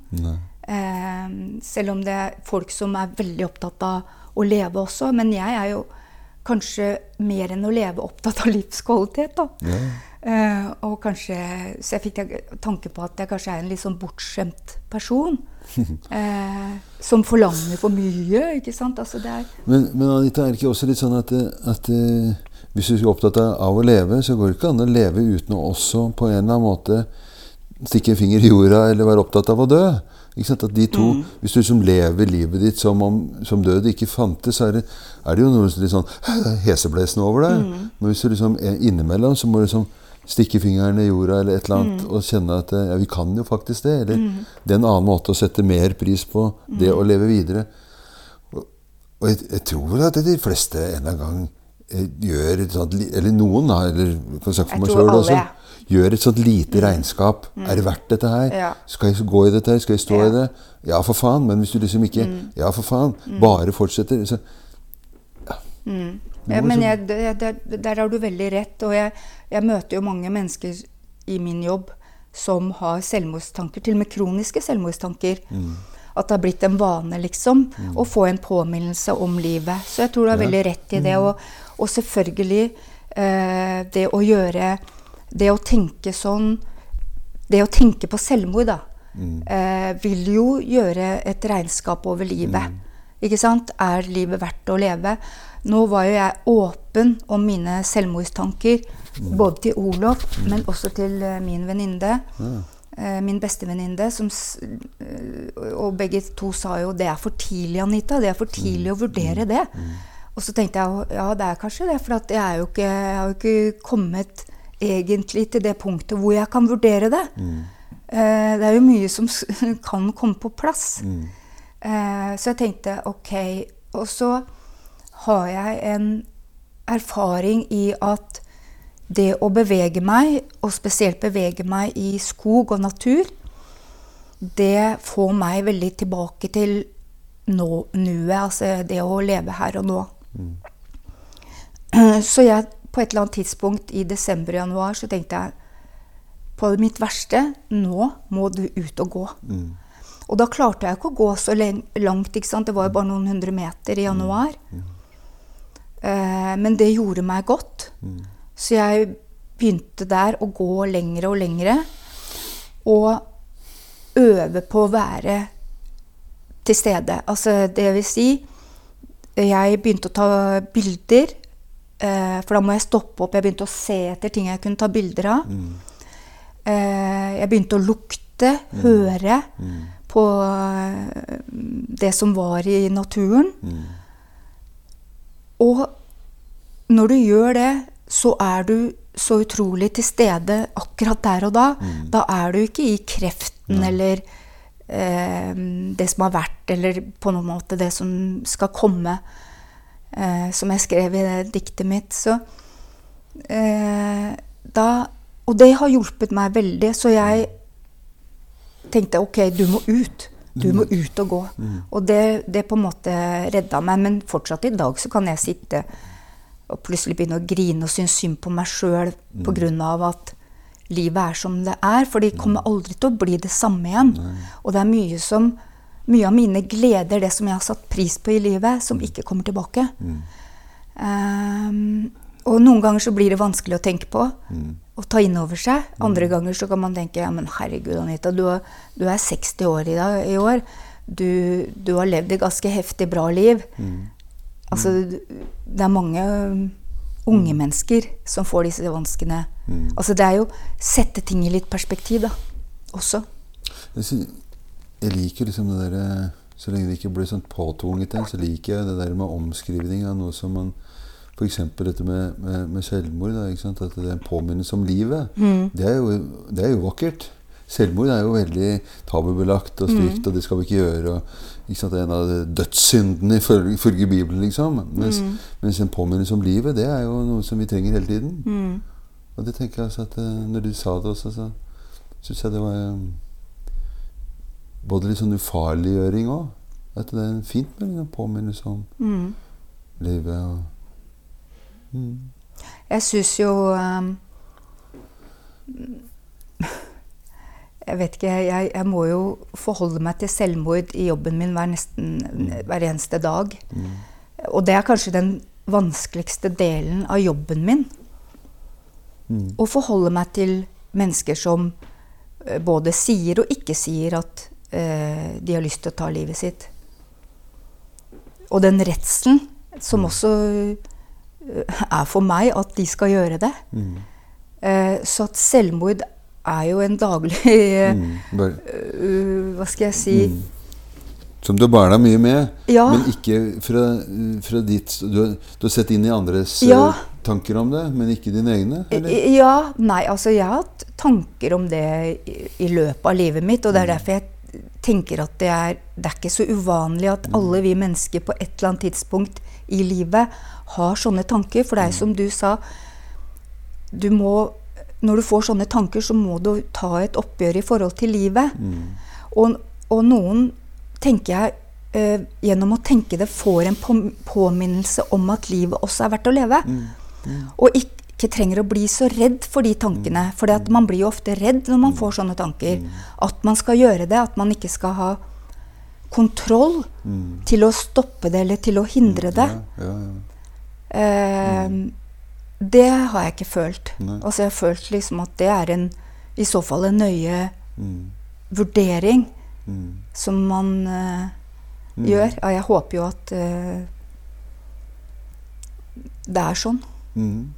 Eh, selv om det er folk som er veldig opptatt av å leve også. Men jeg er jo kanskje mer enn å leve opptatt av livskvalitet, da. Ja. Eh, og kanskje, så jeg fikk tanke på at jeg kanskje er en litt sånn bortskjemt person. uh, [laughs] som forlanger for mye, ikke sant. Altså det er Men, men Anita, er det ikke også litt sånn at, at uh, hvis du er opptatt av, av å leve, så går det ikke an å leve uten å også på en eller annen måte stikke en finger i jorda eller være opptatt av å dø? Ikke sant? At de to, Hvis du liksom lever livet ditt som om som død ikke fantes, så er det, er det jo noe litt sånn [sighs] heseblesende over deg. Men hvis du liksom er innimellom, så må du liksom stikke fingeren i jorda eller et eller annet og kjenne at eh, ja, vi kan jo faktisk det. Eller det er en annen måte å sette mer pris på det å leve videre. Og, og jeg, jeg tror vel at de fleste en eller annen gang eh, gjør et sånt Eller noen, da, eller jeg Jeg for meg sjøl også. Gjør et sånt lite regnskap. Er det verdt dette her? Ja. Skal jeg gå i dette her? Skal jeg stå Ja. i det? Ja, for faen. Men hvis du liksom ikke Ja, for faen. Bare fortsetter. Så, Ja, men jeg, det- det- der har du veldig rett. Og jeg, jeg møter jo mange mennesker i min jobb som har selvmordstanker, til og med kroniske selvmordstanker. At det har blitt en vane, liksom, å få en påminnelse om livet. Så jeg tror du har Ja. veldig rett i det. Og, og selvfølgelig eh, det å gjøre Det å tenke sånn Det å tenke på selvmord, da, eh, vil jo gjøre et regnskap over livet. Ikke sant? Er livet verdt å leve? Nå var jo jeg åpen om mine selvmordstanker, både til Olof, men også til eh, min venninne. Eh, min bestevenninne. eh, Og begge to sa jo det er for tidlig, Anita. Det er for tidlig å vurdere det. Og så tenkte jeg ja, det er kanskje det, for at jeg, er jo ikke, jeg har jo ikke kommet egentlig til det punktet hvor jeg kan vurdere det. Eh, det er jo mye som [laughs] kan komme på plass. Eh, så jeg tenkte ok. Og så har jeg en erfaring i at det å bevege meg, og spesielt bevege meg i skog og natur, det får meg veldig tilbake til nå, nuet, altså det å leve her og nå. [clears throat] Så jeg på et eller annet tidspunkt i desember-januar så tenkte jeg på mitt verste nå må du ut og gå. Og da klarte jeg ikke å gå så langt, ikke sant? det var jo bare noen hundre meter i januar. Eh, men det gjorde meg godt. Så jeg begynte der å gå lengre og lengre. Og øve på å være til stede. Altså, det vil si Jeg begynte å ta bilder. Eh, for da må jeg stoppe opp. Jeg begynte å se etter ting jeg kunne ta bilder av. Mm. jeg begynte å lukte, høre på eh, det som var i naturen. Og når du gjør det, så er du så utrolig til stede akkurat der og da. Da er du ikke i kreften eller eh, det som har vært, eller på noen måte det som skal komme. Eh, som jeg skrev i det diktet mitt. Så eh, da Og det har hjulpet meg veldig, så jeg tenkte ok, du må ut. Du må ut og gå. Og det, det på en måte redda meg. Men fortsatt i dag så kan jeg sitte og plutselig begynne å grine og synes synd på meg sjøl pga. at livet er som det er. For det kommer aldri til å bli det samme igjen. Og det er mye som mye av mine gleder, det som jeg har satt pris på i livet, som ikke kommer tilbake. Ehm, og noen ganger så blir det vanskelig å tenke på og ta inn over seg. Andre ganger så kan man tenke ja, men herregud, Anita, du, er- du er 60 år i, dag, i år. Du, du har levd et ganske heftig bra liv. Altså, det er mange um, unge mennesker som får disse vanskene. Altså, det er jo sette ting i litt perspektiv, da. Også. Jeg, liker liksom det derre Så lenge det ikke blir sånn påtvunget en, så liker jeg det der med omskrivning av noe som man F.eks. dette med, med, med selvmord. Da, ikke sant? At det er en påminnelse om livet. Det, er jo, det er jo vakkert. Selvmord er jo veldig tabubelagt og stygt, og det skal vi ikke gjøre. Og, ikke sant? Det er en av dødssyndene ifølge Bibelen. liksom. Mens, mens en påminnelse om livet, det er jo noe som vi trenger hele tiden. Og det tenker jeg altså at eh, Når du sa det også, så syns jeg det var eh, både litt sånn ufarliggjøring òg. At det er fint med en påminnelse om Mm. livet. og mm. Jeg syns jo um, Jeg vet ikke, jeg, jeg må jo forholde meg til selvmord i jobben min hver, nesten, hver eneste dag. Og det er kanskje den vanskeligste delen av jobben min. Å forholde meg til mennesker som eh, både sier og ikke sier at eh, de har lyst til å ta livet sitt. Og den redselen som også eh, er for meg at de skal gjøre det. Eh, så at selvmord er jo en daglig eh, Mm. Uh, Hva skal jeg si som du bærer barna mye med, Ja. men ikke fra, fra ditt du du har sett inn i andres Ja. eh, tanker om det, men ikke dine egne? Eller? Ja, nei, altså jeg har hatt tanker om det i, i løpet av livet mitt, og det er derfor jeg tenker at det er, det er ikke så uvanlig at alle vi mennesker på et eller annet tidspunkt i livet har sånne tanker. For det er som du sa, du må Når du får sånne tanker, så må du ta et oppgjør i forhold til livet. Og, og noen, tenker jeg, eh, gjennom å tenke det, får en på, påminnelse om at livet også er verdt å leve. Og ikke trenger å bli så redd for de tankene. For man blir jo ofte redd når man får sånne tanker. At man skal gjøre det, at man ikke skal ha kontroll til å stoppe det eller til å hindre det. Ja, ja, ja. Eh, det har jeg ikke følt. Nei. Altså jeg har følt liksom at det er en, i så fall en nøye Mm. vurdering Mm. som man eh, gjør. Ja, jeg håper jo at uh, det er sånn. Mm.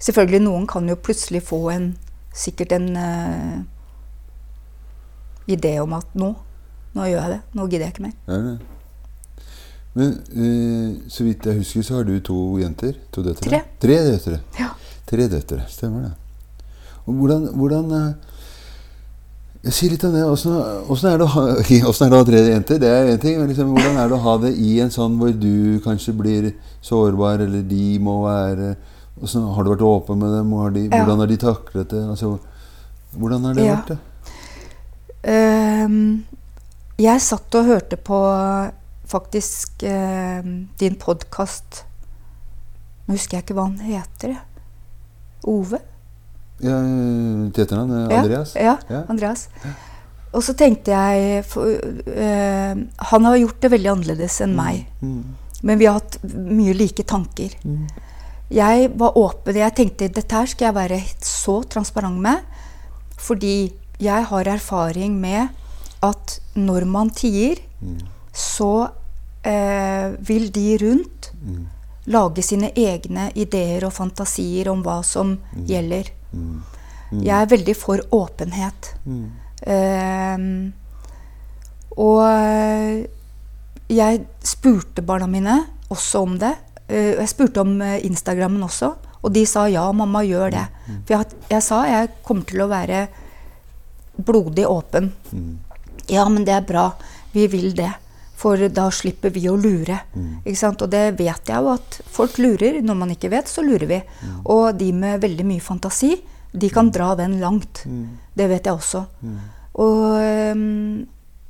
Selvfølgelig, noen kan jo plutselig få en sikkert en uh, idé om at nå, nå gjør jeg det. Nå gidder jeg ikke mer. Er det. Men uh, så vidt jeg husker, så har du to jenter? To døtre? Tre. Tre døtre. Ja. Tre døtre, stemmer det. Og hvordan, hvordan eh, Jeg sier litt om det. Åssen er det å ha [laughs] åssen er det å ha tre jenter? Det er én ting. Men liksom, hvordan er det å ha det i en sånn hvor du kanskje blir sårbar, eller de må være hvordan, Har du vært åpen med dem? Har de, Ja. Hvordan har de taklet det? Altså, hvordan har det Ja. vært? det? Um, jeg satt og hørte på faktisk eh, din podkast Nå husker jeg ikke hva han heter. Ove? Ja, heter han eh, Andreas? Ja, Ja. Andreas. Og så tenkte jeg for, eh, Han har gjort det veldig annerledes enn meg. Mm. Men vi har hatt mye like tanker. Mm. Jeg var åpen. Jeg tenkte dette her skal jeg være så transparent med. Fordi jeg har erfaring med at når man tier, Mm. Så eh, vil de rundt Mm. lage sine egne ideer og fantasier om hva som gjelder. Mm. Jeg er veldig for åpenhet. Mm. Ehm, og eh, jeg spurte barna mine også om det. Eh, jeg spurte om eh, Instagrammen også, og de sa ja, mamma gjør det. For jeg, jeg sa jeg kommer til å være blodig åpen. Mm. Ja, men det er bra. Vi vil det. For da slipper vi å lure. Sant? Og det vet jeg jo at folk lurer. Når man ikke vet, så lurer vi. Og de med veldig mye fantasi, de kan dra den langt. Det vet jeg også. Og um,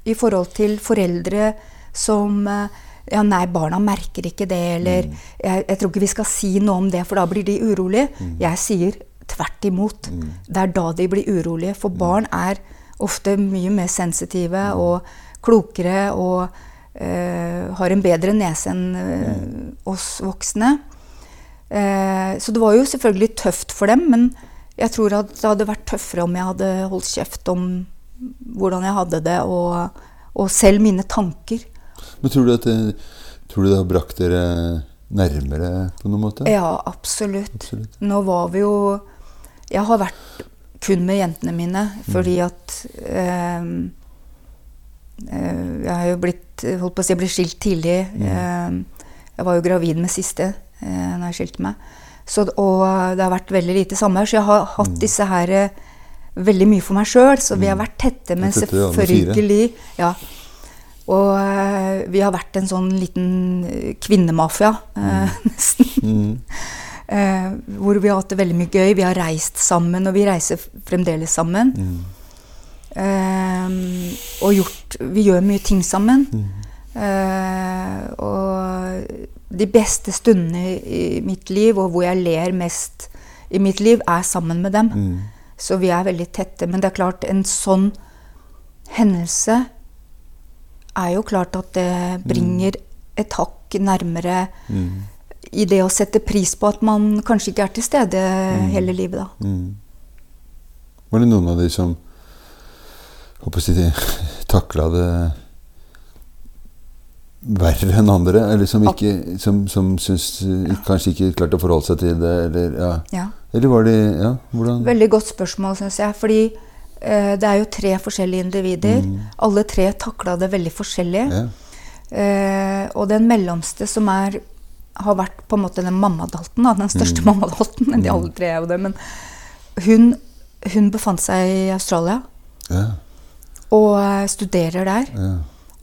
i forhold til foreldre som eh, ja, nei, barna merker ikke det, eller jeg, jeg tror ikke vi skal si noe om det, for da blir de urolige. Jeg sier tvert imot. Det er da de blir urolige. For barn er ofte mye mer sensitive og klokere og har en bedre nese enn eh, oss voksne. Eh, så det var jo selvfølgelig tøft for dem, men jeg tror at det hadde vært tøffere om jeg hadde holdt kjeft om hvordan jeg hadde det, og, og selv mine tanker. Men tror du, at det, tror du det har brakt dere nærmere på noen måte? Ja, absolutt. Absolutt. Nå var vi jo Jeg har vært kun med jentene mine fordi at eh, eh, Jeg har jo blitt holdt på å si, jeg ble skilt tidlig. Eh, jeg var jo gravid med siste eh, når jeg skilte meg. Så, og det har vært veldig lite samvær, så jeg har hatt disse her eh, veldig mye for meg sjøl. Så vi har vært tette, men selvfølgelig ja. Og eh, vi har vært en sånn liten eh, kvinnemafia, eh, [laughs] nesten. Mm. Eh, hvor vi har hatt det veldig mye gøy. Vi har reist sammen, og vi reiser fremdeles sammen. Eh, og gjort Vi gjør mye ting sammen. Eh, og de beste stundene i mitt liv, og hvor jeg ler mest i mitt liv, er sammen med dem. Mm. Så vi er veldig tette. Men det er klart, en sånn hendelse er jo klart at det bringer et hakk nærmere Mm. i det å sette pris på at man kanskje ikke er til stede hele livet, da. Mm. Var det noen av de som håper å si, [laughs] takla det verre enn andre? Eller som, ikke, som, som syns, ja. kanskje ikke klarte å forholde seg til det? Eller, ja. Ja. eller var de Ja, hvordan Veldig godt spørsmål, syns jeg. Fordi eh, det er jo tre forskjellige individer. Alle tre takla det veldig forskjellig. Eh, og den mellomste, som er har vært på en måte den mammadalten, da, den største mammadalten. De alle tre er jo det. Men hun, hun befant seg i Australia Ja. Og eh, studerer der. ja.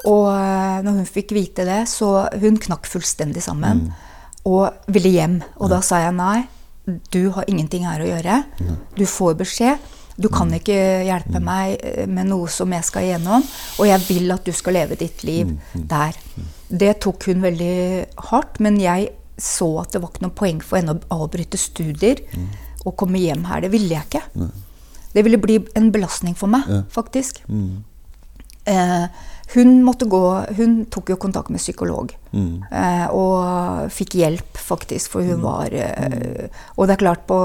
Og eh, når hun fikk vite det, så hun knakk fullstendig sammen og ville hjem. Og da sa jeg nei, du har ingenting her å gjøre. Du får beskjed. Du kan ikke hjelpe meg eh, med noe som jeg skal igjennom, og jeg vil at du skal leve ditt liv der. Det tok hun veldig hardt, men jeg så at det var ikke noe poeng for henne å avbryte studier og komme hjem her. Det ville jeg ikke. Det ville bli en belastning for meg, Ja. faktisk. Mm. Eh, hun måtte gå Hun tok jo kontakt med psykolog. Mm. Eh, og fikk hjelp, faktisk, for hun var eh, Og det er klart, på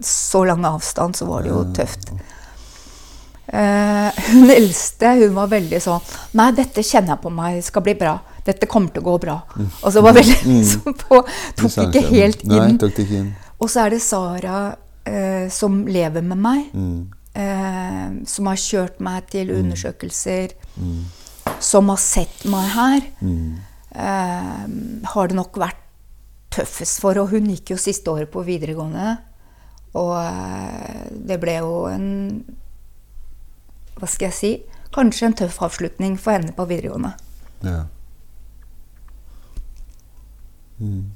så lang avstand så var det jo tøft. Eh, hun eldste hun var veldig sånn Nei, dette kjenner jeg på meg Det skal bli bra. Dette kommer til å gå bra. Og så var veldig [laughs] sånn på Tok ikke helt inn. Nei, tok ikke inn. Og så er det Sara eh, som lever med meg. Mm. Eh, som har kjørt meg til undersøkelser. Mm. Som har sett meg her. Mm. Eh, har det nok vært tøffest for. Og hun gikk jo siste året på videregående. Og eh, det ble jo en Hva skal jeg si? Kanskje en tøff avslutning for henne på videregående. Ja. Mm.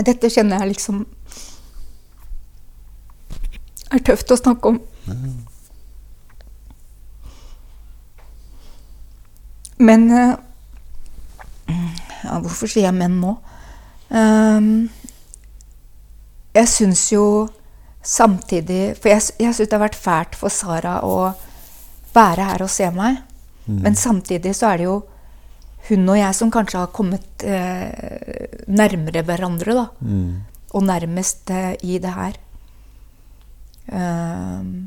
Dette kjenner jeg liksom er tøft å snakke om. Men eh, ja, Hvorfor sier jeg 'men' nå? Ehm, jeg syns jo samtidig For jeg, jeg syns det har vært fælt for Sara å være her og se meg. Men samtidig så er det jo hun og jeg som kanskje har kommet eh, nærmere hverandre, da. Mm. Og nærmest eh, i det her. Uh,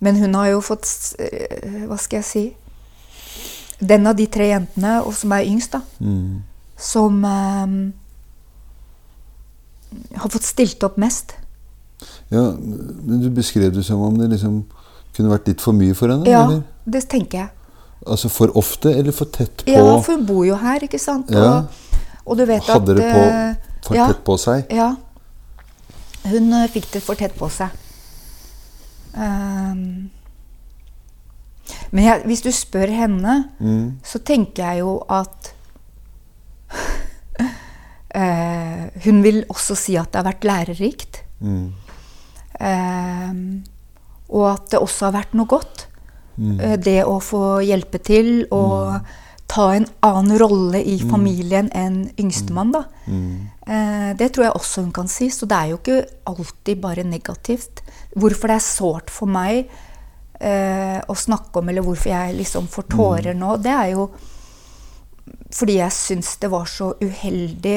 men hun har jo fått eh, Hva skal jeg si? Den av de tre jentene, og som er yngst, da, Mm. som ehm, har fått stilt opp mest. Ja, men du beskrev det som om det liksom kunne vært litt for mye for henne? Ja, eller? det tenker jeg. Altså for ofte, eller for tett på? Ja, for hun bor jo her, ikke sant? Ja. Og, og du vet Hadde at det på, eh, for ja, tett på seg? Ja. Hun eh, fikk det for tett på seg. Um, men jeg, hvis du spør henne, Mm. så tenker jeg jo at uh, [laughs] Hun vil også si at det har vært lærerikt. Mm. Ehm, og at det også har vært noe godt. Mm. Eh, Det å få hjelpe til og ta en annen rolle i familien enn yngstemann, da. Mm. Eh, det tror jeg også hun kan si. Så det er jo ikke alltid bare negativt. Hvorfor det er sårt for meg eh, å snakke om, eller hvorfor jeg liksom får tårer nå, det er jo fordi jeg syns det var så uheldig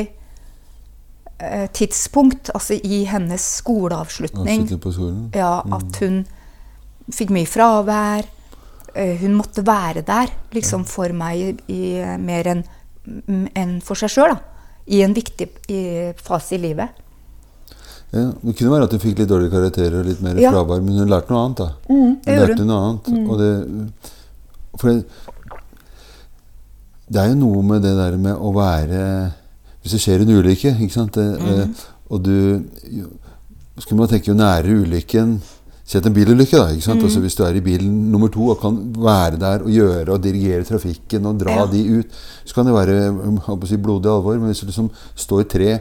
eh, tidspunkt, altså i hennes skoleavslutning. Avslutning på skolen? Ja, at hun fikk mye fravær. Eh, Hun måtte være der liksom for meg i, i eh, mer enn en for seg sjøl. I en viktig i, fase i livet. Ja, det kunne være at hun fikk litt dårlige karakterer og litt mer Ja. fravær, men hun lærte noe annet. da. Mm, hun lærte noe annet. Og det, for det, det er jo noe med det der med å være Hvis det skjer en ulykke, ikke sant det, mm. og du Skulle man tenke jo nære ulykken Si at en bilulykke, da. ikke sant? Altså Hvis du er i bilen nummer to og kan være der og gjøre og dirigere trafikken og dra Ja. de ut, så kan det være um, si, blodig alvor. Men hvis du liksom står tre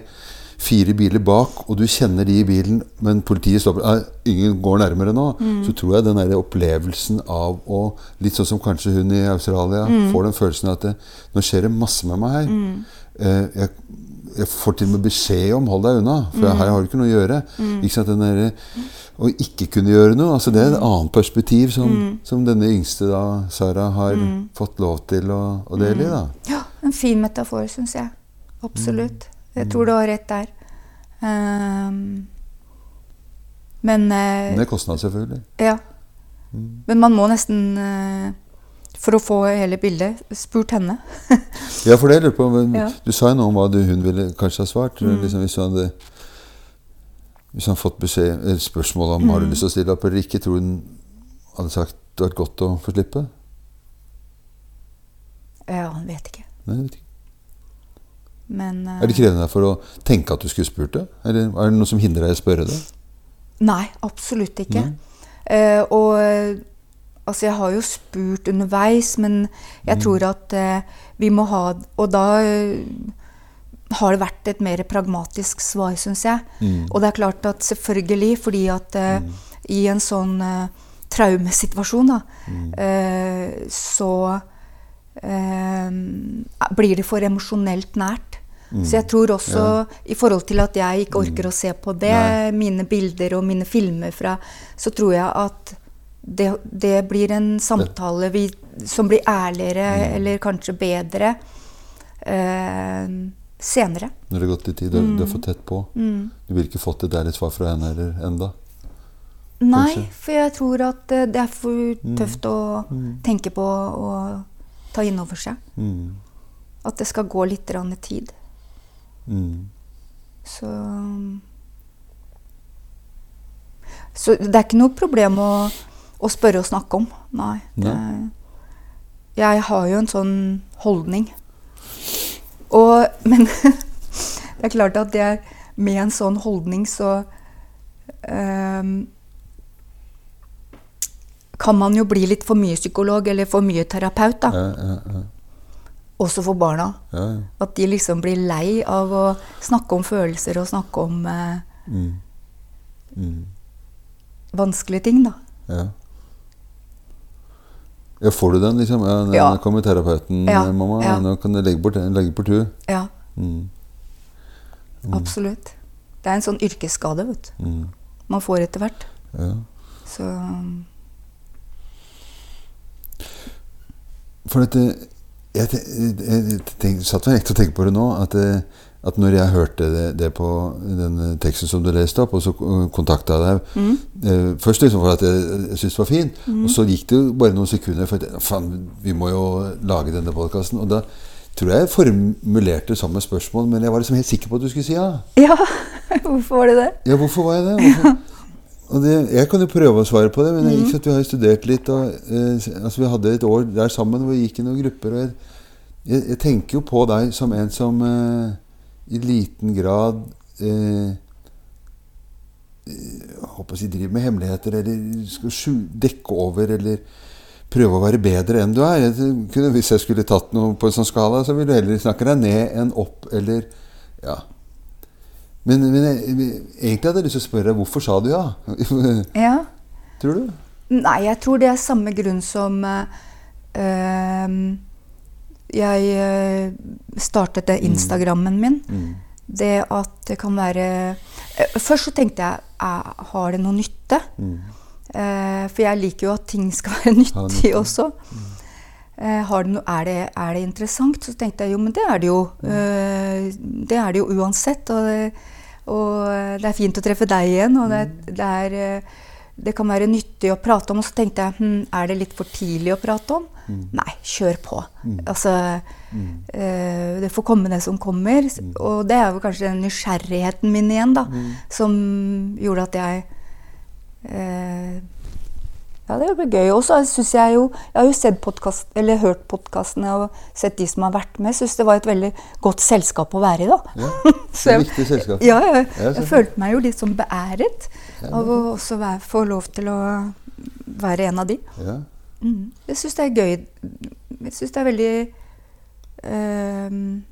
fire biler bak, og du kjenner de i bilen, men politiet stopper «Nei, Ingen går nærmere nå. Så tror jeg den der opplevelsen av å Litt sånn som kanskje hun i Australia får den følelsen at det, nå skjer det masse med meg her. Eh, jeg, jeg får til og med beskjed om 'hold deg unna', for her har du ikke noe å gjøre. Ikke sant, den der, Å ikke kunne gjøre noe, altså det er et annet perspektiv som, som denne yngste, da, Sara, har fått lov til å, å dele i. da. Ja, en fin metafor, syns jeg. Absolutt. Jeg tror du har rett der. Um, men uh, det er kostnad, selvfølgelig. Ja. Men man må nesten, uh, for å få hele bildet, spurt henne. [laughs] Ja, for det lurer på, men Ja. Du sa jo noe om hva du, hun ville kanskje ha svart. Liksom, hvis hun hadde hvis han fått beskjed, spørsmål om har du lyst til å stille opp eller ikke, tror du han hadde sagt det hadde vært godt å få slippe? Ja, han vet ikke. Nei, jeg vet ikke. Men uh, Er det krevende for å tenke at du skulle spurt det? Eller er det noe som hindrer deg i å spørre det? Nei, absolutt ikke. Uh, og eh, altså, jeg har jo spurt underveis, men jeg Mm. tror at uh, vi må ha Og da eh, har det vært et mer pragmatisk svar, syns jeg. Mm. Og det er klart at selvfølgelig, fordi at eh, i en sånn uh, traumesituasjon, da, Mm. uh, så blir det for emosjonelt nært. Mm. Så jeg tror også, i forhold til at jeg ikke orker å se på det, Nei. mine bilder og mine filmer fra, så tror jeg at det, det blir en samtale vi, som blir ærligere, Mm. eller kanskje bedre, eh, senere. Når det har gått litt tid, Mm. du er for tett på. Mm. Du ville ikke fått et ærlig svar fra henne heller enda? Nei, Kanskje. for jeg tror at eh, det er for Mm. tøft å tenke på og ta inn over seg. Mm. At det skal gå litt tid. Mm. Så Så det er ikke noe problem å, å spørre og snakke om. Nei. Det, jeg har jo en sånn holdning. Og, men [laughs] det er klart at jeg, med en sånn holdning så um, kan man jo bli litt for mye psykolog eller for mye terapeut, da. Ja, ja, ja. Også for barna. ja, ja. At de liksom blir lei av å snakke om følelser og snakke om eh, Mm. Mm. vanskelige ting, da. Ja. Får du den, liksom? Ja, nå Ja. kommer terapeuten, Ja, eh, mamma. ja. Nå kan du legge bort, legge bort du. Ja, Mm. absolutt. Det er en sånn yrkesskade, vet du. Mm. Man får etter hvert. Ja. Så For dette Jeg, jeg, te- jeg, jeg tenk, satt ekte og tenkte på det nå. At, eh, at når jeg hørte det, det på den teksten som du leste opp, og så kontakta jeg deg mm. eh, Først liksom for at jeg, jeg syntes det var fin, og så gikk det jo bare noen sekunder for at faen, vi må jo lage denne podkasten. Og da tror jeg jeg formulerte samme spørsmål, men jeg var liksom helt sikker på at du skulle si ja. Ja, [laughs] hvorfor var det det? Ja, hvorfor var jeg det? Hvorfor? [laughs] Og det, jeg kan jo prøve å svare på det, men jeg, ikke sant, vi har studert litt. Og, eh, altså Vi hadde et år der sammen hvor vi gikk i noen grupper. Og jeg, jeg, jeg tenker jo på deg som en som eh, i liten grad eh, håper jeg håper si, driver med hemmeligheter, eller skal dekke over, eller prøve å være bedre enn du er. Jeg hvis jeg skulle tatt noe på en sånn skala, så ville du heller snakke deg ned enn opp, eller Ja. Men, men jeg, egentlig hadde jeg lyst til å spørre deg hvorfor sa du ja? [laughs] Ja. Tror du? Nei, jeg tror det er samme grunn som eh, ehm, jeg eh, startet det Instagrammen min. Mm. Det at det kan være eh, Først så tenkte jeg eh, har det noe nytte? Mm. Eh, for jeg liker jo at ting skal [laughs] være nyttig nytte. også. Eh, har det er, det, er det interessant? Så tenkte jeg jo, men det er det jo. Eh, det er det jo uansett. Og det, og det er fint å treffe deg igjen. Og det, det, er, eh, det kan være nyttig å prate om. Og så tenkte jeg hm, er det litt for tidlig å prate om? Nei, kjør på. Altså, eh, det får komme det som kommer. Og det er jo kanskje den nysgjerrigheten min igjen da, som gjorde at jeg eh, ja, det ble gøy. Og så syns jeg jo Jeg har jo sett podcast, eller hørt podkastene og sett de som har vært med. Syns det var et veldig godt selskap å være i, da. Ja, [laughs] det er jeg- viktig selskap. Ja, jeg, Ja, jeg så- følte meg jo litt sånn beæret av å også være, få lov til å være en av de. Ja. Mm. Jeg syns det er gøy. Jeg syns det er veldig ehm,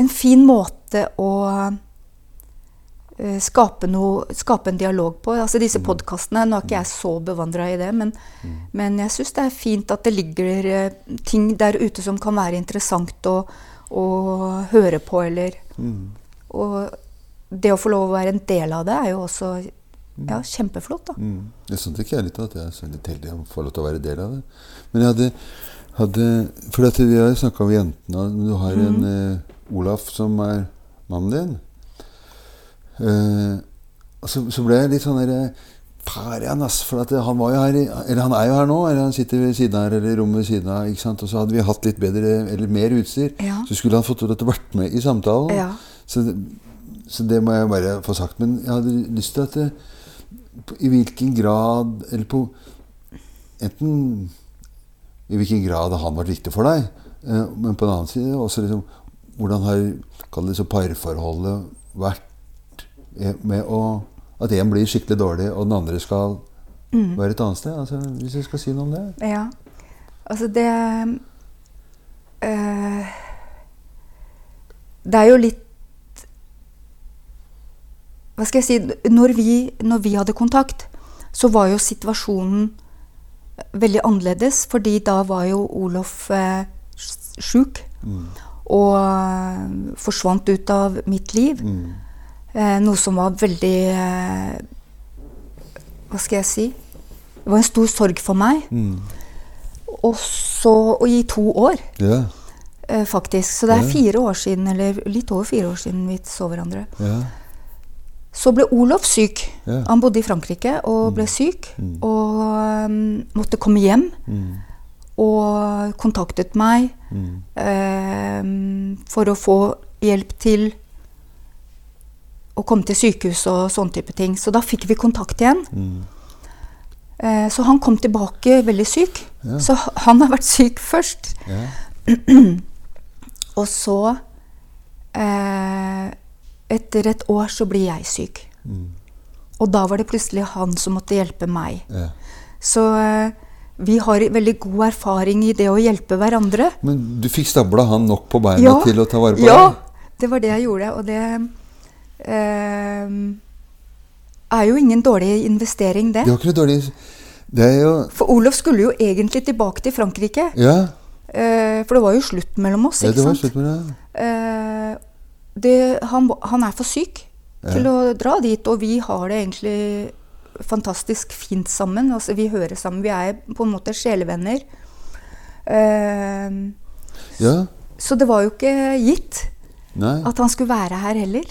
En fin måte å eh, skape, noe, skape en dialog på. Altså Mm. disse podkastene, Nå er ikke jeg så bevandra i det, men, men jeg syns det er fint at det ligger eh, ting der ute som kan være interessant å, å høre på, eller Mm. Og det å få lov å være en del av det, er jo også ja, kjempeflott, da. Mm. Det er sånn tenker jeg litt at jeg er så litt heldig å få lov til å være del av det. Men jeg hadde, hadde For at vi har jo snakka om jentene. Du har en eh, Olaf som er mannen din. Eh, så, så ble jeg litt sånn der Farian, ass. For at han var jo her Eller han er jo her nå. Eller han sitter ved siden her, eller i rommet ved siden av. ikke sant? Og så hadde vi hatt litt bedre, eller mer utstyr. Ja. Så skulle han fått lov til å vært med i samtalen. Ja. Så, det, så det må jeg bare få sagt. Men jeg hadde lyst til at det, I hvilken grad Eller på enten i hvilken grad har han vært viktig for deg, eh, men på den annen side også liksom hvordan har det så parforholdet vært eh, med å At én blir skikkelig dårlig, og den andre skal være et annet sted? Altså, hvis jeg skal si noe om det? Ja. Altså, det øh, Det er jo litt Hva skal jeg si Når vi, når vi hadde kontakt, så var jo situasjonen veldig annerledes. Fordi da var jo Olof eh, sjuk. Og eh, forsvant ut av mitt liv. Eh, noe som var veldig eh, Hva skal jeg si? Det var en stor sorg for meg. Og så Og i to år, yeah. eh, faktisk. Så det er yeah. fire år siden, eller litt over fire år siden vi så hverandre. ja. Så ble Olof syk. Ja. Han bodde i Frankrike og ble syk. Og um, måtte komme hjem. Og kontaktet meg um, for å få hjelp til å komme til sykehus og sånne type ting. Så da fikk vi kontakt igjen. Uh, så han kom tilbake veldig syk. Ja. Så han har vært syk først. ja. [clears throat] Og så eh, Etter et år så blir jeg syk. Og da var det plutselig han som måtte hjelpe meg. ja. Så eh, vi har veldig god erfaring i det å hjelpe hverandre. Men du fikk stabla han nok på beina til å ta vare på ja, deg? det var det jeg gjorde. Og det eh, er jo ingen dårlig investering, det. Det var ikke dårlig Det er jo For Olof skulle jo egentlig tilbake til Frankrike. Ja, Eh, for det var jo slutt mellom oss, ja det var sant? slutt med det. Eh, det, han, han er for syk til å dra dit, og vi har det egentlig fantastisk fint sammen. Altså, vi hører sammen. Vi er på en måte sjelevenner. Uh, Ja. så det var jo ikke gitt Nei. at han skulle være her heller.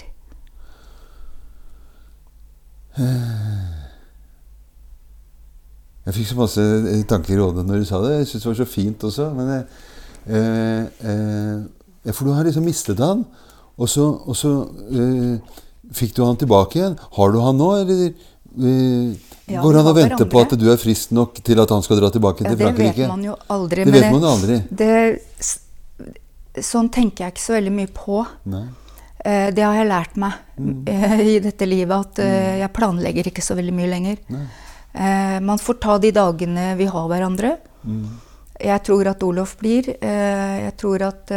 Jeg fikk så masse eh, tanker i hodet når du sa det. Jeg syns det var så fint også. Men eh, eh, For du har liksom mistet han, og så, og så eh, fikk du han tilbake igjen. Har du han nå, eller eh, Ja, går han og venter på at du er frisk nok til at han skal dra tilbake Ja, til det Frankrike? vet man jo aldri. Det vet man jo aldri. det, det, sånn tenker jeg ikke så veldig mye på. Nei. Eh, det har jeg lært meg Mm. i dette livet, at mm. jeg planlegger ikke så veldig mye lenger. Eh, man får ta de dagene vi har hverandre. Mm. Jeg tror at Olof blir. Jeg tror at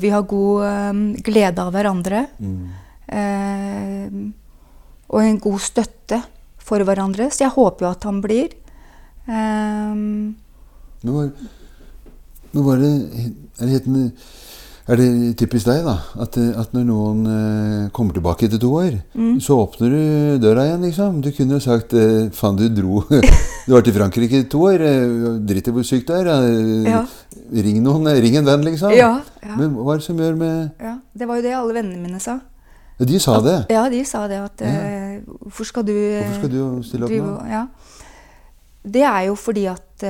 vi har god eh, glede av hverandre. Mm. Eh, og en god støtte for hverandre. Så jeg håper jo at han blir. Eh, nå var, nå var det er det, er det typisk deg, da? At, at når noen eh, kommer tilbake etter to år, Mm. så åpner du døra igjen, liksom? Du kunne jo sagt eh, Faen, du dro [laughs] Du var til Frankrike i to år. eh, Drit i hvor syk du er. eh, Ja. Ring noen, eh, ring en venn, liksom. Ja, ja. Men hva er det som gjør med ja, det var jo det alle vennene mine sa. ja, De sa det. Ja, de sa det at eh, Hvorfor skal du Hvorfor skal du stille opp nå? Ja. Det er jo fordi at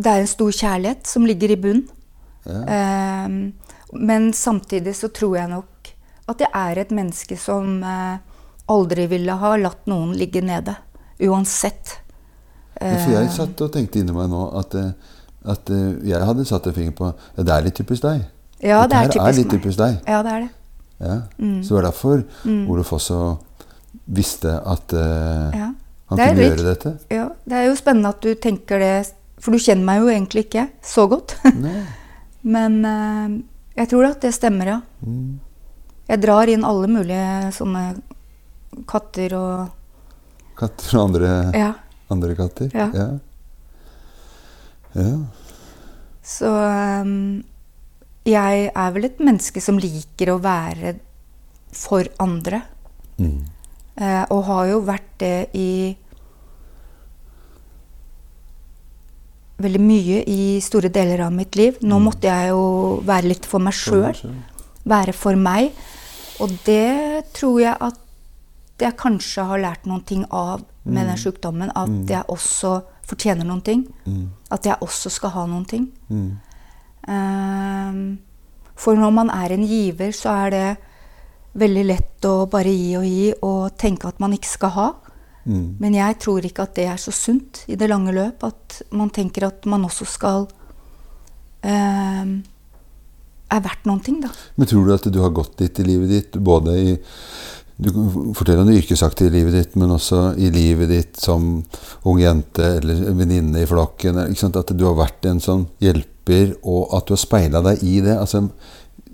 det er en stor kjærlighet som ligger i bunn. Ja. Eh, men samtidig så tror jeg nok at jeg er et menneske som eh, aldri ville ha latt noen ligge nede. Uansett. For jeg Eh, satt og tenkte inni meg nå at, eh, at jeg hadde satt en finger på Ja, det er litt typisk deg. Ja, det er typisk er litt meg. typisk deg. Ja, det er det. Ja. Mm. Så det var derfor Olof også visste at uh, Ja. han kunne litt- gjøre dette. ja. Det er jo spennende at du tenker det, for du kjenner meg jo egentlig ikke så godt. [laughs] Men eh, jeg tror at det stemmer, ja. Mm. Jeg drar inn alle mulige sånne katter og Katter og andre, Ja. andre katter. Ja. Ja. Ja. Så um, jeg er vel et menneske som liker å være for andre. Mm. Uh, og har jo vært det i veldig mye i store deler av mitt liv. Nå måtte jeg jo være litt for meg sjøl. Være for meg. Og det tror jeg at jeg kanskje har lært noen ting av med den sjukdommen. At jeg også fortjener noen ting. Mm. At jeg også skal ha noen ting. Mm. Ehm, for når man er en giver, så er det veldig lett å bare gi og gi og tenke at man ikke skal ha. Mm. Men jeg tror ikke at det er så sunt i det lange løp. At man tenker at man også skal eh, Er verdt noen ting, da. Men tror du at du har gått dit i livet ditt, både i Du kan fortelle om det yrkesaktive livet ditt, men også i livet ditt som ung jente eller venninne i flokken. At du har vært en sånn hjelper, og at du har speila deg i det. altså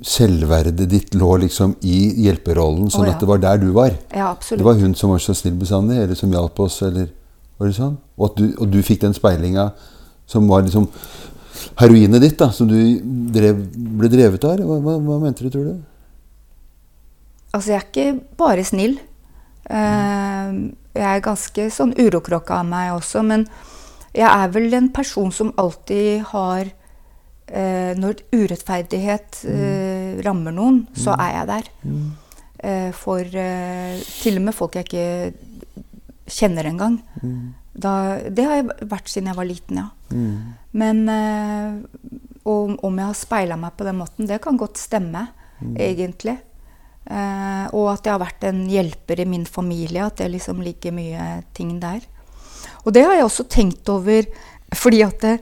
Selvverdet ditt lå liksom i hjelperollen, sånn oh, ja. at det var der du var. Ja, absolutt. Det var hun som var så snill bestandig, eller som hjalp oss, eller var det sånn? Og, du, og du fikk den speilinga som var liksom heroinet ditt, da, som du drev, ble drevet av? Hva, hva, hva mente du, tror du? Altså, jeg er ikke bare snill. Eh, jeg er ganske sånn urokråke av meg også, men jeg er vel en person som alltid har eh, Når urettferdighet eh, rammer noen, så er jeg der. Eh, for eh, til og med folk jeg ikke kjenner engang. Da, det har jeg vært siden jeg var liten, ja. Men eh, og om jeg har speila meg på den måten, det kan godt stemme, egentlig. Uh, og at jeg har vært en hjelper i min familie, at det liksom ligger mye ting der. Og det har jeg også tenkt over, fordi at det,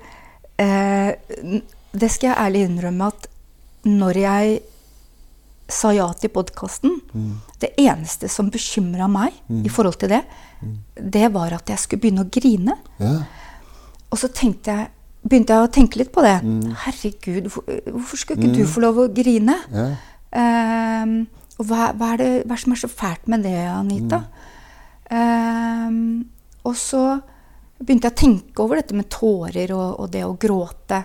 n- Det skal jeg ærlig innrømme at når jeg sa ja til podkasten Det eneste som bekymra meg i forhold til det, det var at jeg skulle begynne å grine. Ja. Og så tenkte jeg, begynte jeg å tenke litt på det. Herregud, hvor, hvorfor skulle ikke du få lov å grine? ja. Um, og hva, hva, er det, hva er det som er så fælt med det, Anita? Um, og så begynte jeg å tenke over dette med tårer og, og det å gråte.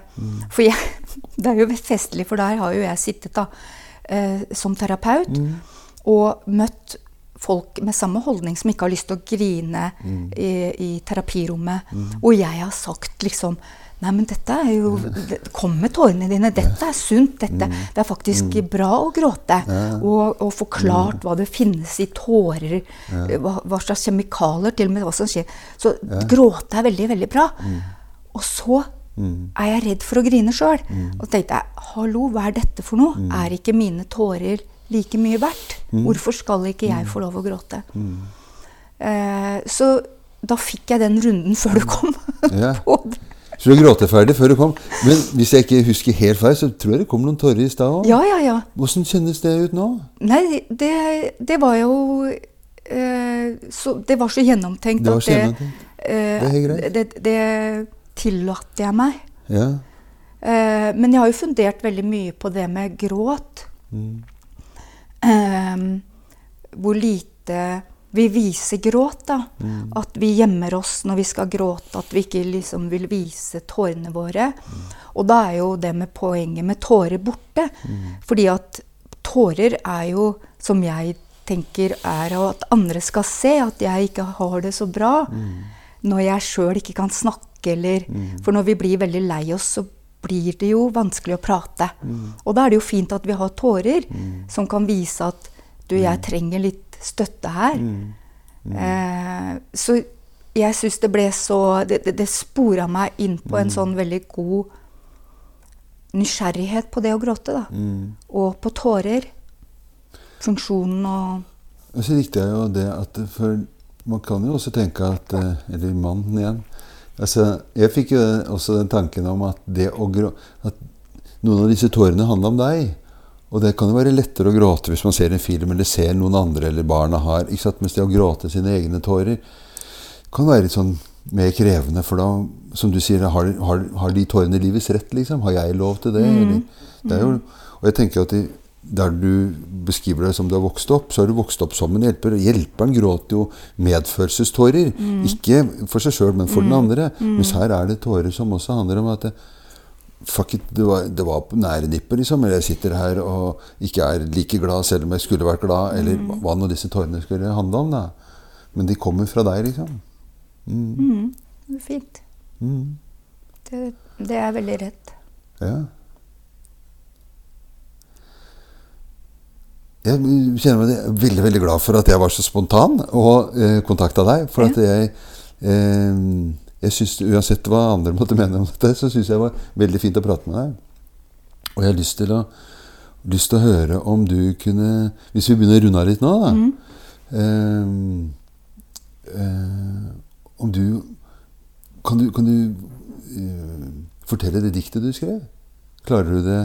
For jeg, [laughs] det er jo festlig, for der har jo jeg sittet da, eh, som terapeut og møtt folk med samme holdning som ikke har lyst til å grine i, i terapirommet. Og jeg har sagt liksom Nei, men dette er jo Kom med tårene dine. Dette er sunt. Dette, Det er faktisk bra å gråte. Og, og forklart hva det finnes i tårer. Hva, hva slags kjemikalier, til og med hva som skjer. Så gråte er veldig, veldig bra. Og så er jeg redd for å grine sjøl. Og tenkte jeg hallo, hva er dette for noe? Er ikke mine tårer like mye verdt? Hvorfor skal ikke jeg få lov å gråte? Eh, så da fikk jeg den runden før du kom. [laughs] På det. Så du gråt ferdig før du kom. Men hvis jeg ikke husker helt feil, så tror jeg det kom noen tårer i stad òg. Ja, ja, ja. Åssen kjennes det ut nå? Nei, det, det var jo eh, så, Det var så gjennomtenkt Det var at det gjennomtenkt. eh, Det er greit. det, det tillater jeg meg. Ja. Eh, men jeg har jo fundert veldig mye på det med gråt. Mm. Eh, hvor lite vi viser gråt, da. Mm. At vi gjemmer oss når vi skal gråte. At vi ikke liksom vil vise tårene våre. Mm. Og da er jo det med poenget med tårer borte. Fordi at tårer er jo, som jeg tenker, er at andre skal se at jeg ikke har det så bra. Når jeg sjøl ikke kan snakke, eller For når vi blir veldig lei oss, så blir det jo vanskelig å prate. Og da er det jo fint at vi har tårer som kan vise at du, jeg trenger litt støtte her. Eh, så jeg syns det ble så Det, det, det spora meg inn på en sånn veldig god nysgjerrighet på det å gråte, da. Og på tårer. Funksjonen og Og så likte jeg jo det at For man kan jo også tenke at eh, Eller mannen igjen. Altså, jeg fikk jo også den tanken om at det å grå... At noen av disse tårene handler om deg. Og det kan jo være lettere å gråte hvis man ser en film eller ser noen andre eller barna har. Ikke sant? Mens det å gråte sine egne tårer kan være litt sånn mer krevende. For da, som du sier, har, har, har de tårene livets rett, liksom? Har jeg lov til det? Eller, det er jo, og jeg tenker at de, der du beskriver deg som du har vokst opp, så har du vokst opp som en hjelper. Hjelperen gråter jo medfølelsestårer. Ikke for seg sjøl, men for den andre. Mens her er det tårer som også handler om at det, Fuck it, det var, det var nære nippet, liksom. Eller jeg sitter her og ikke er like glad selv om jeg skulle vært glad. Eller hva nå disse tårene skulle handle om, da. Men de kommer fra deg, liksom. mm, det er Fint. Mm. Det, det er veldig rett. Ja. Jeg kjenner meg veldig veldig glad for at jeg var så spontan og eh, kontakta deg. For at jeg eh, jeg synes, Uansett hva andre måtte mene om dette, så syns jeg det var veldig fint å prate med deg. Og jeg har lyst til å, lyst til å høre om du kunne Hvis vi begynner å runde av litt nå, da. Eh, eh, om du Kan du, kan du eh, fortelle det diktet du skrev? Klarer du det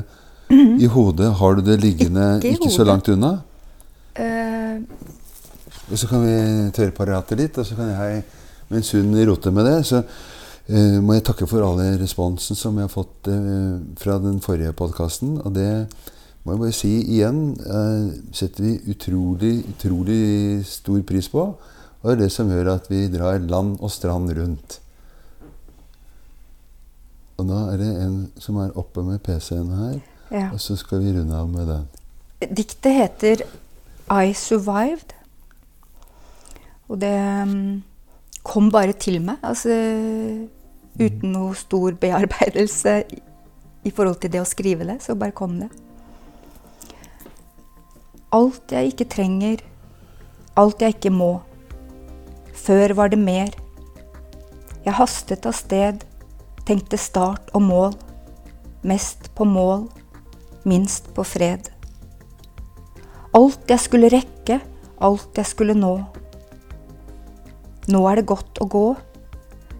i hodet? Har du det liggende Ikke ikke så langt unna? Uh. Og så kan vi tørre paratet litt, og så kan jeg mens hun roter med det, så uh, må jeg takke for alle responsen som jeg har fått uh, fra den forrige podkasten. Og det må jeg bare si igjen uh, setter vi utrolig, utrolig stor pris på. Og det er det som gjør at vi drar land og strand rundt. Og nå er det en som er oppe med PC-en her, ja. og så skal vi runde av med den. Diktet heter I Survived. Og det mm, kom bare til meg. Altså uten noe stor bearbeidelse i, forhold til det å skrive det. Så bare kom det. Alt jeg ikke trenger, alt jeg ikke må. Før var det mer. Jeg hastet av sted, tenkte start og mål. Mest på mål, minst på fred. Alt jeg skulle rekke, alt jeg skulle nå. Nå er det godt å gå,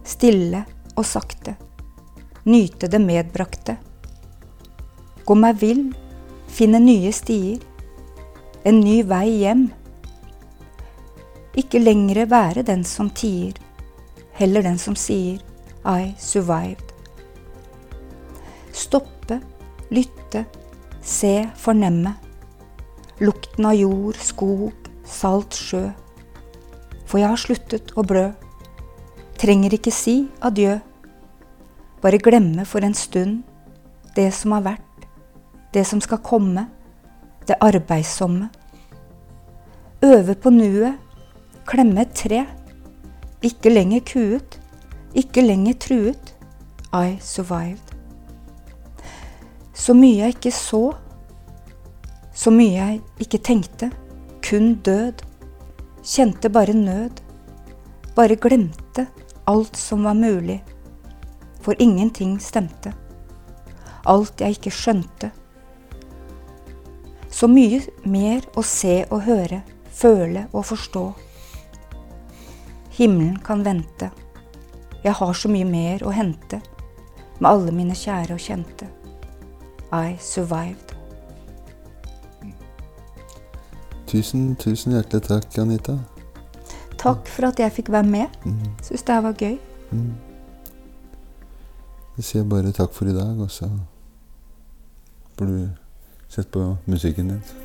stille og sakte, nyte det medbrakte. Gå meg vill, finne nye stier, en ny vei hjem. Ikke lengre være den som tier, heller den som sier I survived. Stoppe, lytte, se, fornemme. Lukten av jord, skog, salt sjø. For jeg har sluttet å blø. Trenger ikke si adjø. Bare glemme for en stund det som har vært, det som skal komme, det arbeidsomme. Øve på nuet, klemme et tre. Ikke lenger kuet, ikke lenger truet. I survived. Så mye jeg ikke så, så mye jeg ikke tenkte, kun død. Kjente bare nød. Bare glemte alt som var mulig. For ingenting stemte. Alt jeg ikke skjønte. Så mye mer å se og høre, føle og forstå. Himmelen kan vente. Jeg har så mye mer å hente med alle mine kjære og kjente. I survived. Tusen, tusen hjertelig takk, Anita. Takk for at jeg fikk være med. Syns det her var gøy. Jeg sier bare takk for i dag, og så får du sett på musikken din.